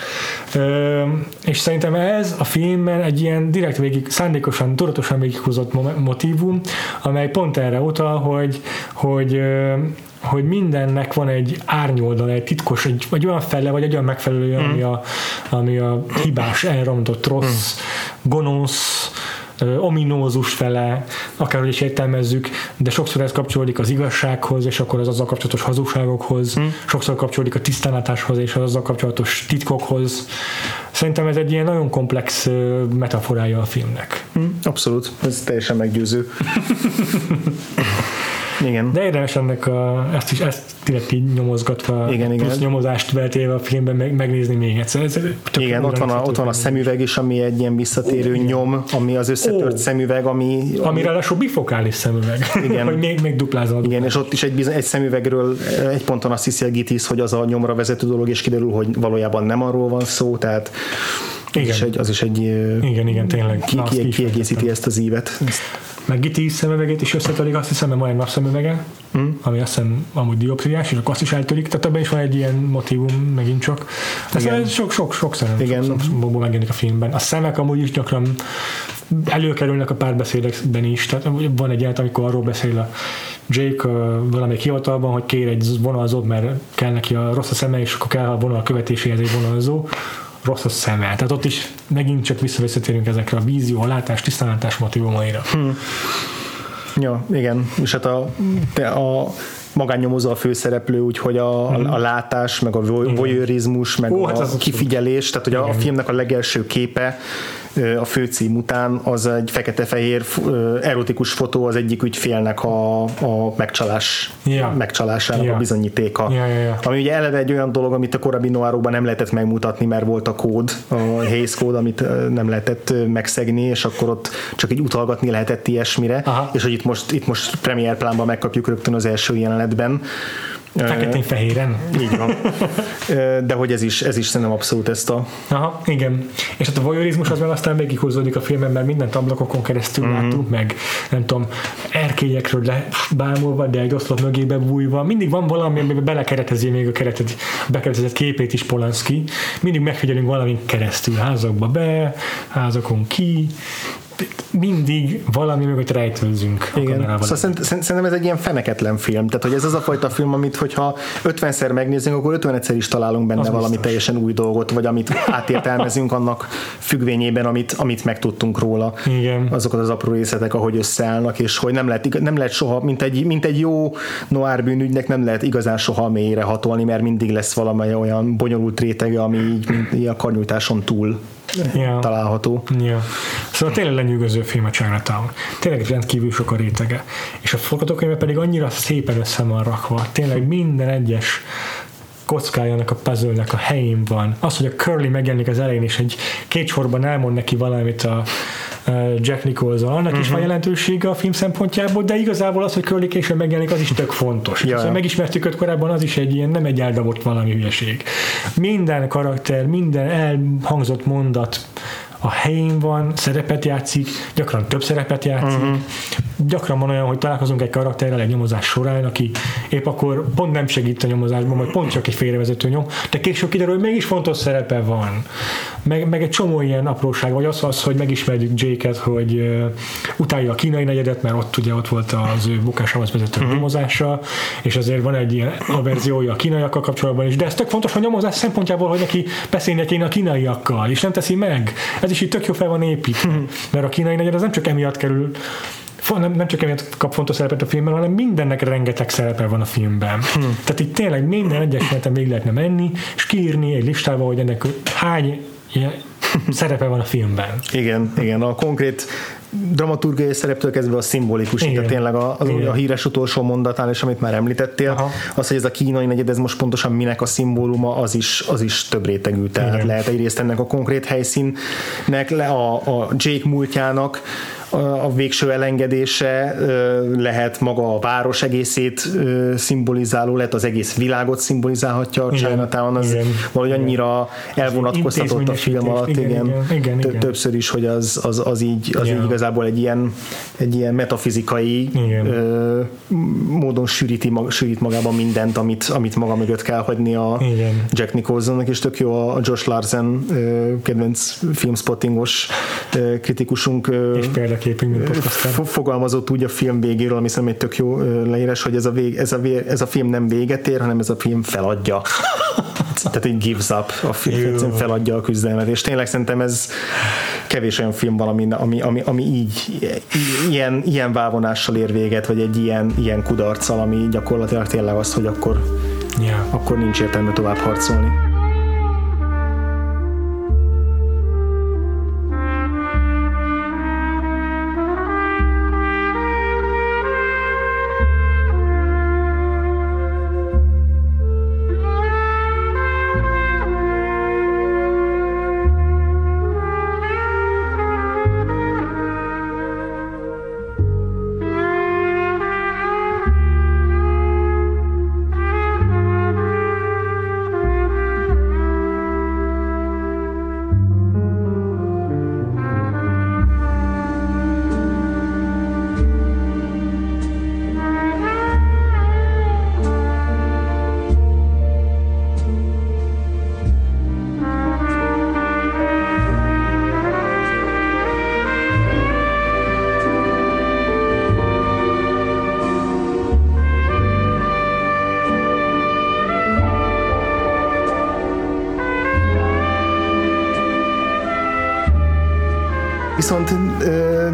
Ö, és szerintem ez a filmben egy ilyen direkt végig, szándékosan, tudatosan végighúzott mo- motívum, amely pont erre utal, hogy, hogy ö, hogy mindennek van egy árnyoldal, egy titkos, egy, vagy olyan fele, vagy egy olyan megfelelő, mm. ami, a, ami a hibás, elrontott, rossz, mm. gonosz, ominózus fele, akárhogy is értelmezzük, de sokszor ez kapcsolódik az igazsághoz, és akkor az azzal kapcsolatos hazugságokhoz, hmm. sokszor kapcsolódik a tisztánlátáshoz, és az azzal kapcsolatos titkokhoz. Szerintem ez egy ilyen nagyon komplex metaforája a filmnek. Hmm. Abszolút, ez teljesen meggyőző. Igen. De érdemes ennek a, ezt is, ezt direkt így nyomozgatva, igen, plusz igen. nyomozást beltéve a filmben meg, megnézni még egyszer. Ez igen, ott van, a, ott van a szemüveg is, ami egy ilyen visszatérő oh, nyom, ami az összetört oh. szemüveg, ami... Ami ráadásul bifokális szemüveg, igen. hogy még, még duplázol. Igen, és ott is egy, egy szemüvegről egy ponton azt hiszi a Gitis, hogy az a nyomra vezető dolog, és kiderül, hogy valójában nem arról van szó, tehát igen. Az, is egy, az is egy igen, igen, tényleg. Ki, ki, kiegészíti ezt az ívet. Ezt meg Gitti szemüvegét is összetörik, azt hiszem, mert van egy napszemüvege, mm. ami azt hiszem amúgy dioptriás, és akkor azt is eltörik, tehát ebben is van egy ilyen motivum megint csak. Ez Igen. sok, sok, sok szerelem, Igen. sok, sok megjelenik a filmben. A szemek amúgy is gyakran előkerülnek a párbeszédekben is, tehát van egy jelent, amikor arról beszél a Jake uh, valamelyik hivatalban, hogy kér egy vonalzót, mert kell neki a rossz a szeme, és akkor kell a vonal követéséhez egy vonalzó, rossz a szeme. Tehát ott is megint csak visszavisszatérünk ezekre a vízió, a látás, tisztánlátás motivumaira. Hmm. Ja, igen. És hát a, a magánnyomozó a főszereplő, úgyhogy a, a, a látás, meg a voyeurizmus, meg Ó, hát a kifigyelés, tehát hogy a, a filmnek a legelső képe a főcím után, az egy fekete-fehér erotikus fotó az egyik ügyfélnek a, a megcsalás, ja. megcsalásának ja. a bizonyítéka. Ja, ja, ja. Ami ugye eleve egy olyan dolog, amit a korábbi noárokban nem lehetett megmutatni, mert volt a kód, a Hayes kód, amit nem lehetett megszegni, és akkor ott csak egy utalgatni lehetett ilyesmire, Aha. és hogy itt most, itt most premier plánban megkapjuk rögtön az első jelenetben. Feketén-fehéren. Így van. De hogy ez is, ez is szerintem abszolút ezt a... Aha, igen. És hát a voyeurizmus az meg aztán még kihúzódik a filmben, mert minden ablakokon keresztül mm-hmm. láttuk, meg nem tudom, erkélyekről lebámolva, de egy oszlop mögébe bújva. Mindig van valami, amiben belekeretezi még a keretet, bekeretezett képét is Polanski. Mindig megfigyelünk valamin keresztül, házakba be, házakon ki, mindig valami mögött rejtőzünk Igen. Szóval szerint, szerintem ez egy ilyen feneketlen film. Tehát, hogy ez az a fajta film, amit hogyha 50-szer megnézzünk, akkor 50-szer is találunk benne az valami biztos. teljesen új dolgot, vagy amit átértelmezünk annak függvényében, amit, amit megtudtunk róla. Igen. Azokat az apró részletek, ahogy összeállnak, és hogy nem lehet, nem lehet soha, mint egy, mint egy jó noir bűnügynek nem lehet igazán soha mélyre hatolni, mert mindig lesz valami olyan bonyolult rétege, ami így, mint a karnyújtáson túl ja. található. Ja. Szóval tényleg lenyűgöző film a Chinatown. Tényleg rendkívül sok a rétege. És a forgatókönyve pedig annyira szépen össze van rakva. Tényleg minden egyes kockájának a puzzle a helyén van. Az, hogy a Curly megjelenik az elején, és egy két sorban elmond neki valamit a, Jack Nicholson. Annak uh-huh. is van mhm. jelentősége a film szempontjából, de igazából az, hogy Curly később megjelenik, az is tök fontos. Ja. Szóval megismertük őt korábban, az is egy ilyen, nem egy eldobott valami hülyeség. Minden karakter, minden elhangzott mondat a helyén van, szerepet játszik, gyakran több szerepet játszik, uh-huh. gyakran van olyan, hogy találkozunk egy karakterrel egy nyomozás során, aki épp akkor pont nem segít a nyomozásban, vagy pont csak egy félrevezető nyom, de később kiderül, hogy mégis fontos szerepe van. Meg, meg egy csomó ilyen apróság, vagy az az, hogy megismerjük Jake-et, hogy uh, utálja a kínai negyedet, mert ott ugye ott volt az ő bukásához vezető uh-huh. nyomozása, és azért van egy ilyen averziója a kínaiakkal kapcsolatban is, de ez tök fontos a nyomozás szempontjából, hogy neki beszélnie kéne a kínaiakkal, és nem teszi meg. Ez is itt tök jó fel van építve. Hmm. Mert a kínai negyed az nem csak emiatt kerül nem, nem csak emiatt kap fontos szerepet a filmben, hanem mindennek rengeteg szerepe van a filmben. Hmm. Tehát itt tényleg minden egyes jeleneten még lehetne menni, és kiírni egy listába, hogy ennek hány szerepe van a filmben. Igen, igen. A konkrét dramaturgiai szereptől kezdve a szimbolikus, Igen. tényleg a, a, a híres utolsó mondatán, és amit már említettél, Aha. az, hogy ez a kínai negyed, ez most pontosan minek a szimbóluma, az is, az is több rétegű. Tehát Igen. lehet egyrészt ennek a konkrét helyszínnek, le a, a Jake múltjának, a végső elengedése lehet maga a város egészét szimbolizáló, lehet az egész világot szimbolizálhatja a Chinatown, az igen. valahogy annyira elvonatkoztatott a film alatt, igen, igen, igen, igen. többször is, hogy az, az, az, így, az így igazából egy ilyen, egy ilyen metafizikai ö, módon sűríti, mag, sűrít magában mindent, amit, amit maga mögött kell hagyni a igen. Jack Nicholsonnak, és tök jó a Josh Larsen kedvenc filmspottingos kritikusunk és például képünk, mint podcaster. Fo- fogalmazott úgy a film végéről, ami szerintem egy tök jó leírás, hogy ez a, vég, ez, a vég, ez a film nem véget ér, hanem ez a film feladja. Tehát egy gives up, a film Jó. feladja a küzdelmet, és tényleg szerintem ez kevés olyan film van, ami, ami, ami, ami így, ilyen, ilyen vávonással ér véget, vagy egy ilyen, ilyen kudarccal, ami gyakorlatilag tényleg az, hogy akkor, Ja. akkor nincs értelme tovább harcolni.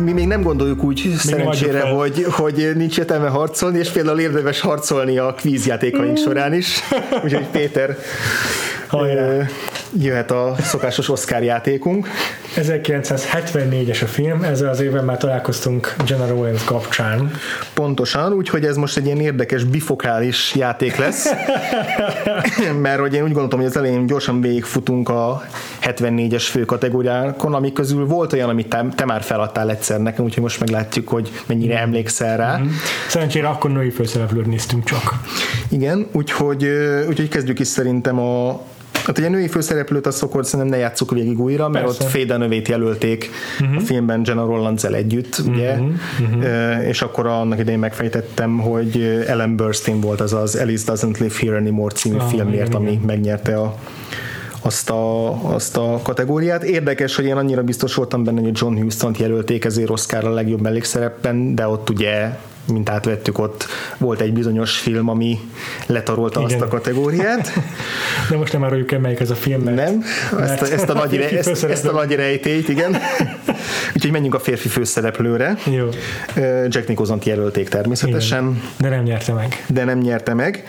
Mi még nem gondoljuk úgy szerencsére, fel. hogy, hogy nincs értelme harcolni, és például érdemes harcolni a kvízjátékaink során is. Úgyhogy Péter Hajrá. jöhet a szokásos Oscar játékunk. 1974-es a film, ezzel az évben már találkoztunk Jenna Rollins kapcsán. Pontosan, úgyhogy ez most egy ilyen érdekes bifokális játék lesz, mert hogy én úgy gondoltam, hogy az elején gyorsan végigfutunk a 74-es fő kategóriákon, amik közül volt olyan, amit te, te már feladtál egyszer nekem, úgyhogy most meglátjuk, hogy mennyire emlékszel rá. Szerencsére akkor női főszereplőt néztünk csak. Igen, úgyhogy, úgyhogy kezdjük is szerintem a Hát ugye a női főszereplőt azt szokott szerintem ne játsszuk végig újra, mert Persze. ott Féda növét jelölték uh-huh. a filmben Jenna rollands együtt, ugye, uh-huh. Uh, és akkor annak idején megfejtettem, hogy Ellen Burstyn volt az az Alice Doesn't Live Here Anymore című Ah, filmért, igen, ami igen. megnyerte a azt a, azt a kategóriát. Érdekes, hogy én annyira biztos voltam benne, hogy John Huston-t jelölték ezért Oscarra a legjobb mellékszerepben, de ott ugye mint átvettük, ott volt egy bizonyos film, ami letarolta Igen. azt a kategóriát. De most nem áruljuk el, melyik ez a film, mert Nem? Ezt a, ezt, a nagy, férfi ezt, ezt a nagy rejtélyt, igen. Úgyhogy menjünk a férfi főszereplőre. Jó, Jack Nicholson jelölték természetesen, igen. de nem nyerte meg. de nem nyerte meg.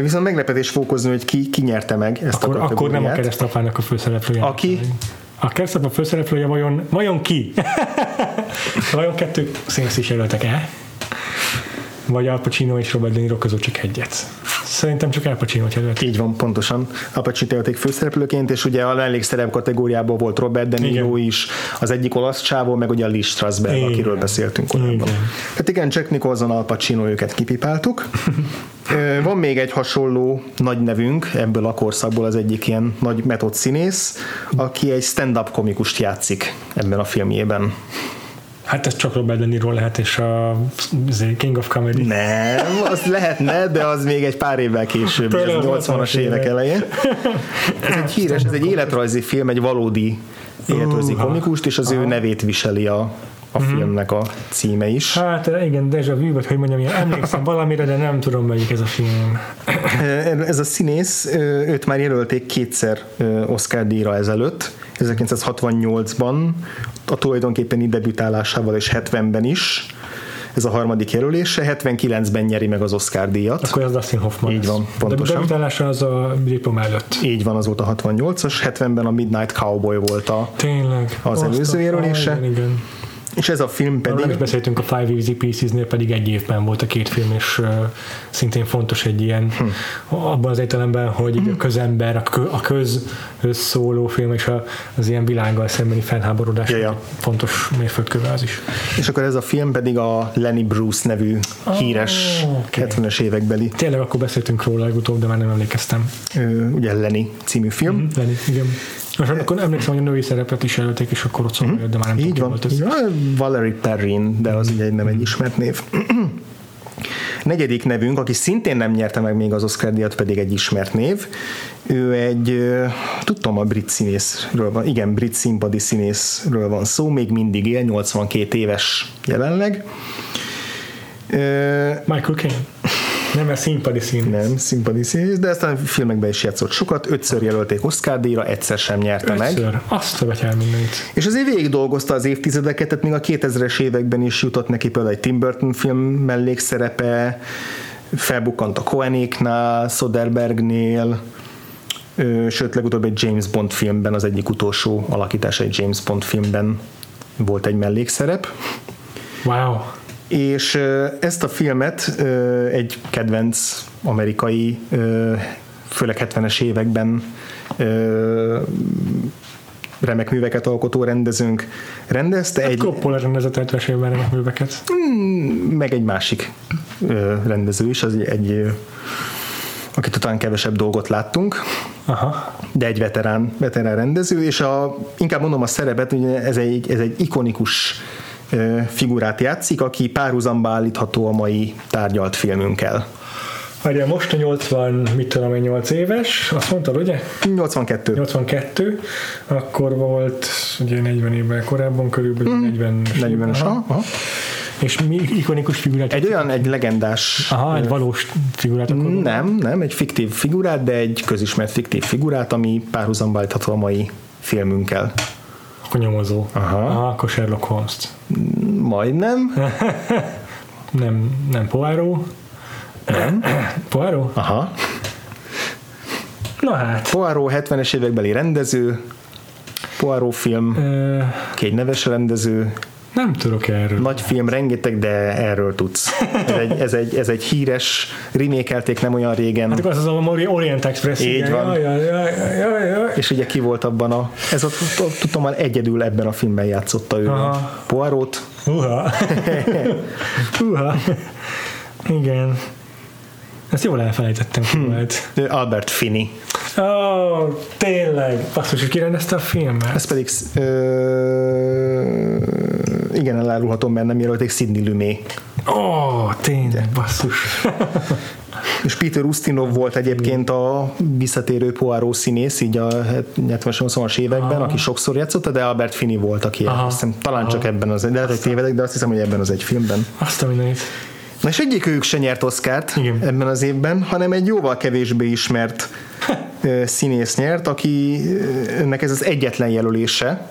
Viszont meglepetés fokozni, hogy ki, ki nyerte meg ezt Akkor, a akkor nem a kategóriát. keresztapának a főszereplője. Aki? A keresztapa főszereplője vajon, vajon ki? vajon kettő színész is jelöltek el? Vagy Al Pacino és Robert De Niro között csak egyet? Szerintem csak Al Pacino jelölt. Így van, pontosan. Al Pacino jelölték főszereplőként, és ugye a mellékszerep kategóriában volt Robert De Niro Igen. is, az egyik olasz csávó, meg ugye a Lee Strasberg, Igen. akiről beszéltünk korábban. Igen. Hát igen, Jack Nicholson, Al Pacino, őket kipipáltuk. Van még egy hasonló nagy nevünk ebből a korszakból, az egyik ilyen nagy metód színész, aki egy stand-up komikust játszik ebben a filmjében. Hát ez csak Robert De Niro lehet, és a King of Comedy. Nem, az lehetne, de az még egy pár évvel később, ez az 80-as 80-as évek elején. Ez egy híres, ez egy életrajzi film, egy valódi életrajzi komikust, és az ő nevét viseli a, a filmnek a címe is. Hát igen, deja vu, vagy hogy mondjam, én emlékszem valamire, de nem tudom, melyik ez a film. Ez a színész, őt már jelölték kétszer Oscar díjra ezelőtt, 1968-ban, a tulajdonképpeni debütálásával és 70-ben is, ez a harmadik jelölése, 79-ben nyeri meg az Oscar díjat. Akkor az Dustin Hoffman Így van, pontosan. De debütálása az a diploma előtt. Így van, az volt a 68-as, 70-ben a Midnight Cowboy volt a, Tényleg. Az előző jelölése. Ah, Igen, igen. És ez a film Arról nem is pedig, beszéltünk a Five Easy Pieces-nél, pedig egy évben volt a két film, és uh, szintén fontos egy ilyen, Hm. abban az értelemben, hogy így a közember, a, kö, a közhöz szóló film, és a, az ilyen világgal szembeni felháborodás Ja, ja. fontos mérföldköve az is. és akkor ez a film pedig a Lenny Bruce nevű híres oké. 70-es évekbeli, Tényleg akkor beszéltünk róla legutóbb, de már nem emlékeztem. ö, ugye Lenny című film. Lenni, igen. És akkor emlékszem, hogy a női szerepet is jelölték, és akkor ott szóval, de már nem tudom, Így ki van, volt ez. Valerie Perrin, de az ugye nem egy ismert név. Negyedik nevünk, aki szintén nem nyerte meg még az Oscar díjat, pedig egy ismert név. Ő egy, ö, tudtam, a brit színészről van, igen, brit színpadi színészről van szó, még mindig él, 82 éves jelenleg. Michael Caine. Nem, mert színpadi szín. nem, színpadi színész, de aztán filmekben is játszott sokat, ötször jelölték Oscar díjra, egyszer sem nyerte meg. Ötször. Azt a mindenit. És azért végig dolgozta az évtizedeket, tehát még a 2000-es években is jutott neki például egy Tim Burton film mellékszerepe, felbukkant a Coenéknál, Soderbergnél, sőt legutóbb egy James Bond filmben, az egyik utolsó alakítása egy James Bond filmben volt egy mellékszerep, Wow. És ezt a filmet egy kedvenc amerikai, főleg 70-es években remek műveket alkotó rendezőnk rendezte, egy, Coppola rendezett 70-es évben remek műveket. meg egy másik rendező is, az egy, akit talán kevesebb dolgot láttunk, Aha. de egy veterán, veterán rendező, és a, inkább mondom a szerepet, ugye ez egy, ez egy ikonikus figurát játszik, aki párhuzamba állítható a mai tárgyalt filmünkkel. Ugye most a 80, mit tudom én, 8 éves, azt mondtad, ugye? 82. 82, akkor volt ugye 40 évvel korábban, körülbelül 40 40-es. Aha. Aha. aha. És mi ikonikus figurát? Egy olyan, egy legendás Aha, egy valós figurát akkor Nem, nem, egy fiktív figurát, de egy közismert fiktív figurát, ami párhuzamba állítható a mai filmünkkel. Akkor nyomozó. Aha. Aha akkor Sherlock holmes Majdnem. Nem, nem Poirot. Nem. Poirot? Aha. Na hát. Poirot 70-es évekbeli rendező, Poirot film, Ö, egy neves rendező, nem tudok erről. nagy film, rengeteg, de erről tudsz. Ez egy, ez egy, ez egy híres, remékelték nem olyan régen, Hát az az a Ori- Orient Express. Így igen. van. Jaj, jaj, jaj, jaj, és ugye ki volt abban a, ez a, tudtam már egyedül ebben a filmben játszotta ő Aha. Poirot, Uha. Uha. Igen. Ezt jól elfelejtettem ki volt. Albert Finney. Ó, oh, tényleg. Basszus, hogy kirendezte a filmet? Ez pedig ö, igen, elárulhatom, mert nem jelölték Sidney Lumet. Ó, oh, tényleg, basszus. És Peter Ustinov volt egyébként a visszatérő Poirot színész, így a 70-80-as években, aki sokszor játszotta, de Albert Finney volt, aki Aha. hiszem, talán csak ebben az, de lehet, hogy tévedek, de azt hiszem, hogy ebben az egy filmben. Azt a mindenit. Na és egyik ők se nyert Igen. ebben az évben, hanem egy jóval kevésbé ismert színész nyert, aki ennek ez az egyetlen jelölése,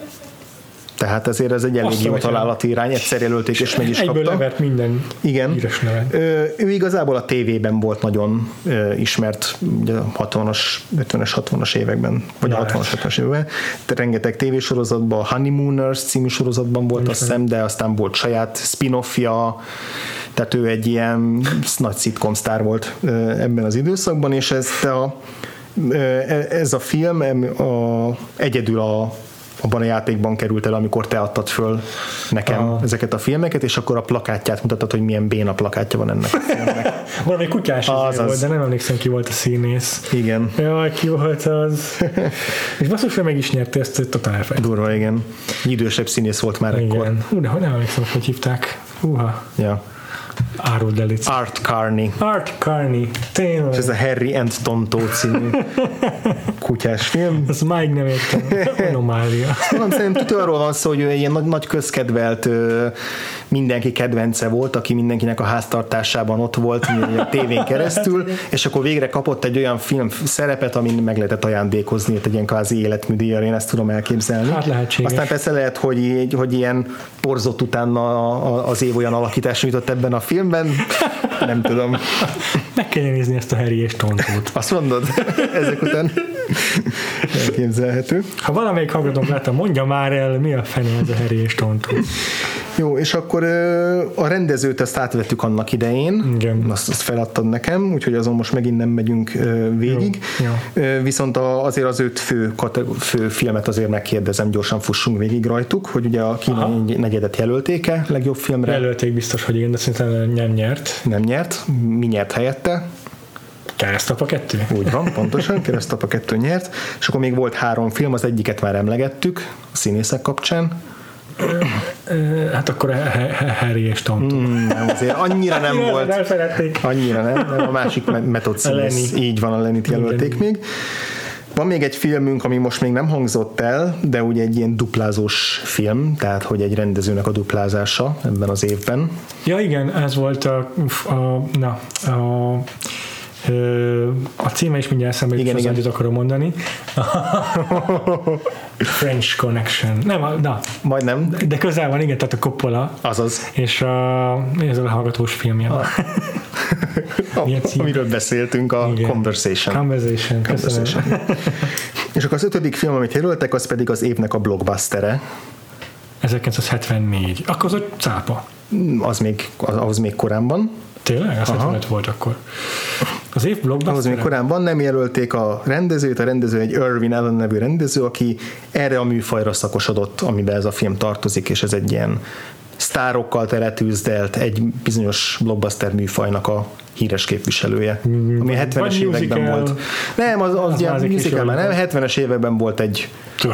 tehát ezért ez egy elég jó találati irány, egyszer jelölték és meg is Egyből kapta. levert minden Igen. híres nevet. Ö, ő igazából a tévében volt nagyon ö, ismert, ugye a 60-as, 50-es, 60-as években, vagy Na, a 60-as, 70-es években. Rengeteg tévésorozatban, a Honeymooners című sorozatban volt, azt hiszem, de aztán volt saját spin-offja, tehát ő egy ilyen nagy sitcom sztár volt ö, ebben az időszakban, és ezt a, ö, ez a film a, egyedül a abban a játékban került el, amikor te adtad föl nekem Aha. ezeket a filmeket, és akkor a plakátját mutattad, hogy milyen béna plakátja van ennek a filmnek. Valami kutyás izé Azaz. volt, de nem emlékszem ki volt a színész. Igen, Jaj, ki volt az? És basszus, meg is nyerte ezt, totál elfelejtettem. durva, igen. Idősebb színész volt már ekkor. Igen. Hú, de hogy nem emlékszem, hogy hívták. Húha. Ja. Áruld el itt. Art Carney. Art Carney. Tényleg. És ez a Harry and Tonto című kutyás film. Ezt máig nem értem. Anomália. Nem, szerintem arról van szó, hogy ő egy ilyen nagy, nagy közkedvelt mindenki kedvence volt, aki mindenkinek a háztartásában ott volt a tévén keresztül, és akkor végre kapott egy olyan film szerepet, amin meg lehetett ajándékozni, egy ilyen kvázi életműdíjjal, én ezt tudom elképzelni. Hát lehetséges. Aztán persze lehet, hogy, hogy ilyen porzott utána az év olyan alakítás jutott ebben a filmben, nem tudom. Meg kell nézni ezt a Harry és Tontót. Azt mondod? Ezek után elképzelhető. Ha valamelyik hallgatónk látta, mondja már el, mi a fene ez a Harry és Tontó. Jó, és akkor a rendezőt ezt átvettük annak idején, Igen. azt, azt feladtad nekem, úgyhogy azon most megint nem megyünk végig. Jó, Ö, Viszont azért az öt fő, fő filmet azért megkérdezem, gyorsan fussunk végig rajtuk, hogy ugye a kínai negyedet jelölték-e legjobb filmre? Jelölték biztos, hogy igen, de szerintem nem nyert. Nem nyert. Mi nyert helyette? Keresztapa kettő? Úgy van, pontosan, Keresztapa 2 nyert, és akkor még volt három film, az egyiket már emlegettük a színészek kapcsán, Hát akkor Harry és Tom. Hmm, nem, azért annyira nem volt. Nem szerették. Annyira nem, nem a másik me- metod színész. Így van, a Lenit jelölték még. Van még egy filmünk, ami most még nem hangzott el, de ugye egy ilyen duplázós film, tehát hogy egy rendezőnek a duplázása ebben az évben. Ja igen, ez volt a, a na, a, a címe is mindjárt eszembe Igen, jut, az igen. annyit akarom mondani. French Connection. Nem, a- na, Majdnem, de közel van, igen, tehát a Coppola azaz, és a, ez a hallgatós filmje. Ah. Amiről beszéltünk, a Igen. Conversation. Conversation. Conversation. És akkor az ötödik film, amit jelöltek, az pedig az évnek a blockbustere. 1974. Akkor az ott cápa. Az még, az, ahhoz még korábban. Tényleg? Az 75 volt akkor. Az év Ahhoz még blockbuster korábban nem jelölték a rendezőt, a rendező egy Irvin Allen nevű rendező, aki erre a műfajra szakosodott, amiben ez a film tartozik, és ez egy ilyen sztárokkal teletűzdelt egy bizonyos blockbuster műfajnak a híres képviselője, ami a 70-es vagy években musical. volt. Nem, az, az, Az kis musical már nem, jól 70-es években volt egy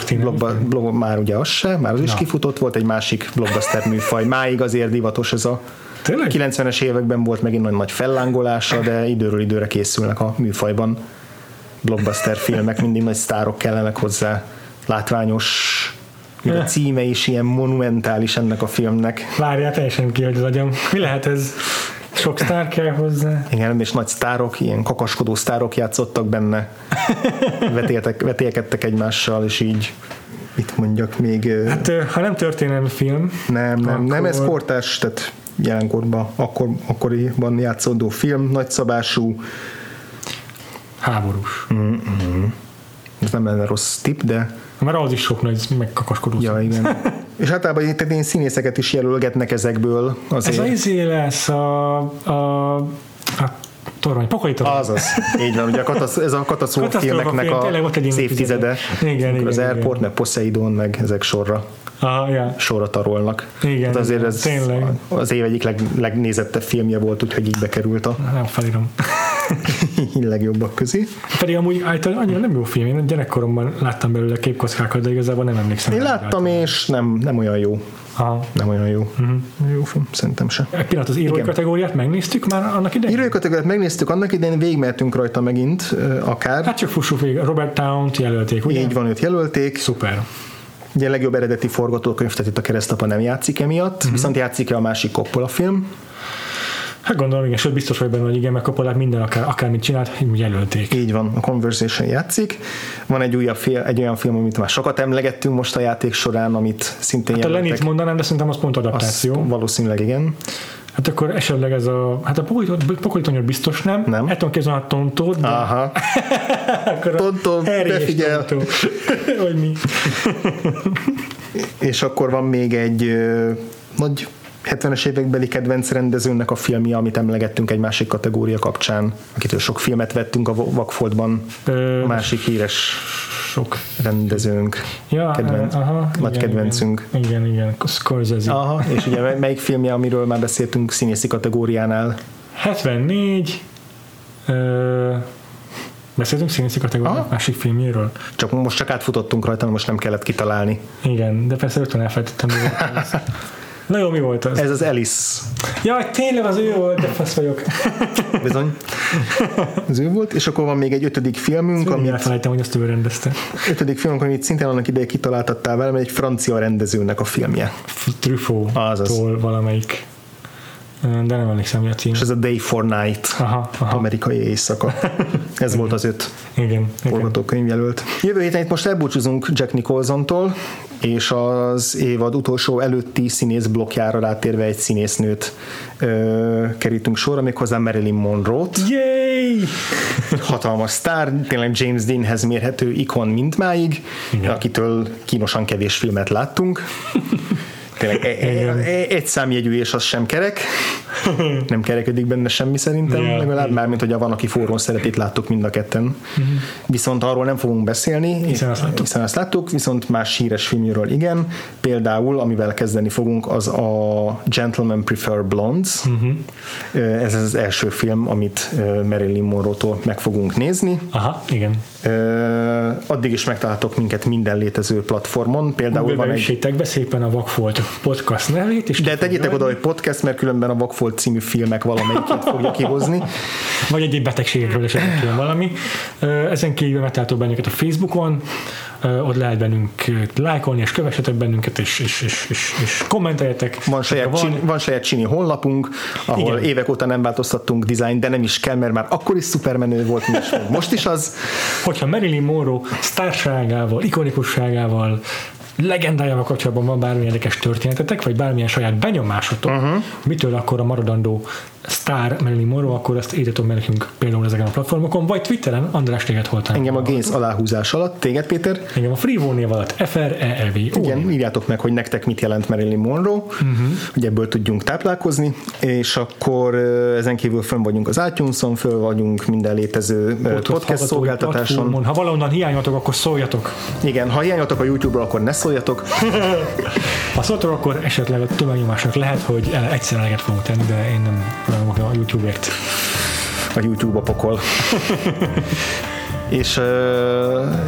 blogba, blog, már ugye az se, már az is Na. kifutott, volt egy másik blockbuster műfaj. Máig azért divatos ez a Tényleg? 90-es években volt megint nagy, nagy fellángolása, de időről időre készülnek a műfajban blockbuster filmek, mindig nagy sztárok kellenek hozzá, látványos, a címe is ilyen monumentális ennek a filmnek. Várjál, teljesen ki, hogy az agyam. Mi lehet ez? Sok sztár kell hozzá. Igen, és nagy sztárok, ilyen kakaskodó sztárok játszottak benne, vetéltek, vetélkedtek egymással, és így mit mondjak még, Hát, ha nem történelmi film, nem, nem, nem, ez akkor- kortárs, tehát jelenkorban, akkor, akkoriban játszódó film, nagyszabású, háborús. ez nem lenne rossz tipp, de Mert az is sok nagy megkakaskodó. Ja, igen. És általában itt ilyen színészeket is jelölgetnek ezekből. Azért. Ez az izé lesz a, a, a torony, pokoli torony. Azaz, így van, ugye a katasz, ez a katasztrófa filmeknek film, a tényleg ott egy. Igen, igen, az igen. Airport, meg Poseidon, meg ezek sorra, Aha, ja. sorra tarolnak. Igen, Hát azért igen, ez tényleg. az év egyik leg, legnézettebb filmje volt, úgyhogy így bekerült a Nem felírom. legjobbak közé. Pedig amúgy általában annyira nem jó film. Én gyerekkoromban láttam belőle képkockákat, de igazából nem emlékszem. Én láttam, és nem, nem olyan jó. Aha. Nem olyan jó. Uh-huh. Jó film, szerintem se. Egy pillanat, az írói Igen. kategóriát megnéztük már annak idején? Írói kategóriát megnéztük, annak idején végigmehetünk rajta megint, akár. Hát csak fussuk végig. Robert Town-t jelölték, ugye? Így van, őt jelölték. Szuper. Ugye a legjobb eredeti forgatókönyv, tehát itt a keresztapa nem játszik emiatt, uh-huh. viszont játszik a másik Coppola film. Hát gondolom, igen, sőt biztos vagy benne, hogy igen, mert Coppola mindent akár, akármit csinált, jelölték. Így van, a Conversation játszik. Van egy újabb film, egy olyan film, amit már sokat emlegettünk most a játék során, amit szintén Hát a jelöltek. Lenit mondanám, de szerintem az pont Azt adaptáció. valószínűleg igen. Hát akkor esetleg ez a, hát a pokolitonyod biztos nem. Nem. El tudom képzelni a tontót, de Aha, akkor a Tonto, Harry és befigyel. Tontó. Vagy mi? és akkor van még egy ö, nagy 70-es évekbeli kedvenc rendezőnek a filmje, amit emlegettünk egy másik kategória kapcsán, akitől sok filmet vettünk a Vagfoldban. Ö, A másik híres Sok. rendezőnk. Ja, Kedvenc- aha, nagy igen, kedvencünk. Igen, igen. Scorsese. Aha, és ugye melyik filmje, amiről már beszéltünk színészi kategóriánál? 74. Ö, beszéltünk színészi kategóriát Aha. másik filmjéről. Csak most csak átfutottunk rajta, most nem kellett kitalálni. Igen, de persze rögtön elfelejtettem. az. Na jó, mi volt az? Ez az Alice Jaj, tényleg az ő volt, de fasz vagyok. bizony. Ez ő volt, és akkor van még egy ötödik filmünk, amit, elfelejtem, hogy azt ő rendezte. ötödik filmünk, amit szintén annak idején kitaláltattál velem, egy francia rendezőnek a filmje. Truffaut-tól valamelyik. De nem emlékszem, mi a cím. És ez a Day for Night, Aha, aha. amerikai éjszaka. Ez volt az öt Igen, igen. forgatókönyv jelölt. Jövő héten itt most elbúcsúzunk Jack Nicholsontól, és az évad utolsó előtti színész blokkjára rátérve egy színésznőt ö, kerítünk sorra, méghozzá Marilyn Monroe-t. Yay! Hatalmas sztár, tényleg James Deanhez mérhető ikon mindmáig, Igen. akitől kínosan kevés filmet láttunk. Tényleg e- e- e- egy számjegyű, és az sem kerek. Nem kerekedik benne semmi szerintem, Ja, legalább már, mint hogy van, aki forrón szeretét láttuk mind a ketten. Viszont arról nem fogunk beszélni, Hiszen azt láttuk. hiszen azt láttuk, viszont más híres filmjéről igen. Például, amivel kezdeni fogunk, az a Gentlemen Prefer Blondes. Ez az első film, amit Marilyn Monroe-tól meg fogunk nézni. Aha, igen. Addig is megtaláltok minket minden létező platformon. Például van egy... be szépen a Vakfolt podcast nevét. És De tegyétek oda, hogy podcast, mert különben a Vakfolt című filmek valamelyikét fogja kihozni. Vagy egy betegségekről esetleg valami. Ezen kívül megtaláltok bennünket a Facebookon, ott lehet bennünk lájkolni, és kövessetek bennünket, és, és, és, és, és kommenteljetek. Van saját, van, csini, van saját csini honlapunk, ahol igen. évek óta nem változtattunk dizájn, de nem is kell, mert már akkor is szupermenő volt, most is az. Hogyha Marilyn Monroe sztárságával, ikonikusságával, legendájával kapcsolatban van bármilyen érdekes történetetek, vagy bármilyen saját benyomásotok, uh-huh. mitől akkor a maradandó sztár Marilyn Monroe, akkor ezt írjatok meg nekünk például ezeken a platformokon, vagy Twitteren, András téged holtán. Engem a Gains aláhúzás alatt, téged Péter? Engem a Freevo név alatt, f r e, v Igen, írjátok meg, hogy nektek mit jelent Marilyn Monroe, uh-huh. hogy ebből tudjunk táplálkozni, és akkor ezen kívül fönn vagyunk az iTunes-on, föl vagyunk minden létező Ott podcast szolgáltatáson. Ha valahonnan hiányoltok, akkor szóljatok. Igen, ha hiányoltok a YouTube-ról, akkor ne szóljatok. ha szóltok, akkor esetleg a tömegnyomásnak lehet, hogy egyszer eleget fogunk tenni, de én nem a YouTube-ért. A YouTube a pokol. és,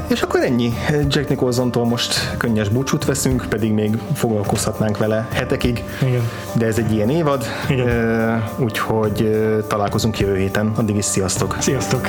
és akkor ennyi. Jack Nicholson-tól most könnyes búcsút veszünk, pedig még foglalkozhatnánk vele hetekig, Igen. de ez egy ilyen évad, Igen. úgyhogy találkozunk jövő héten. Addig is sziasztok! Sziasztok!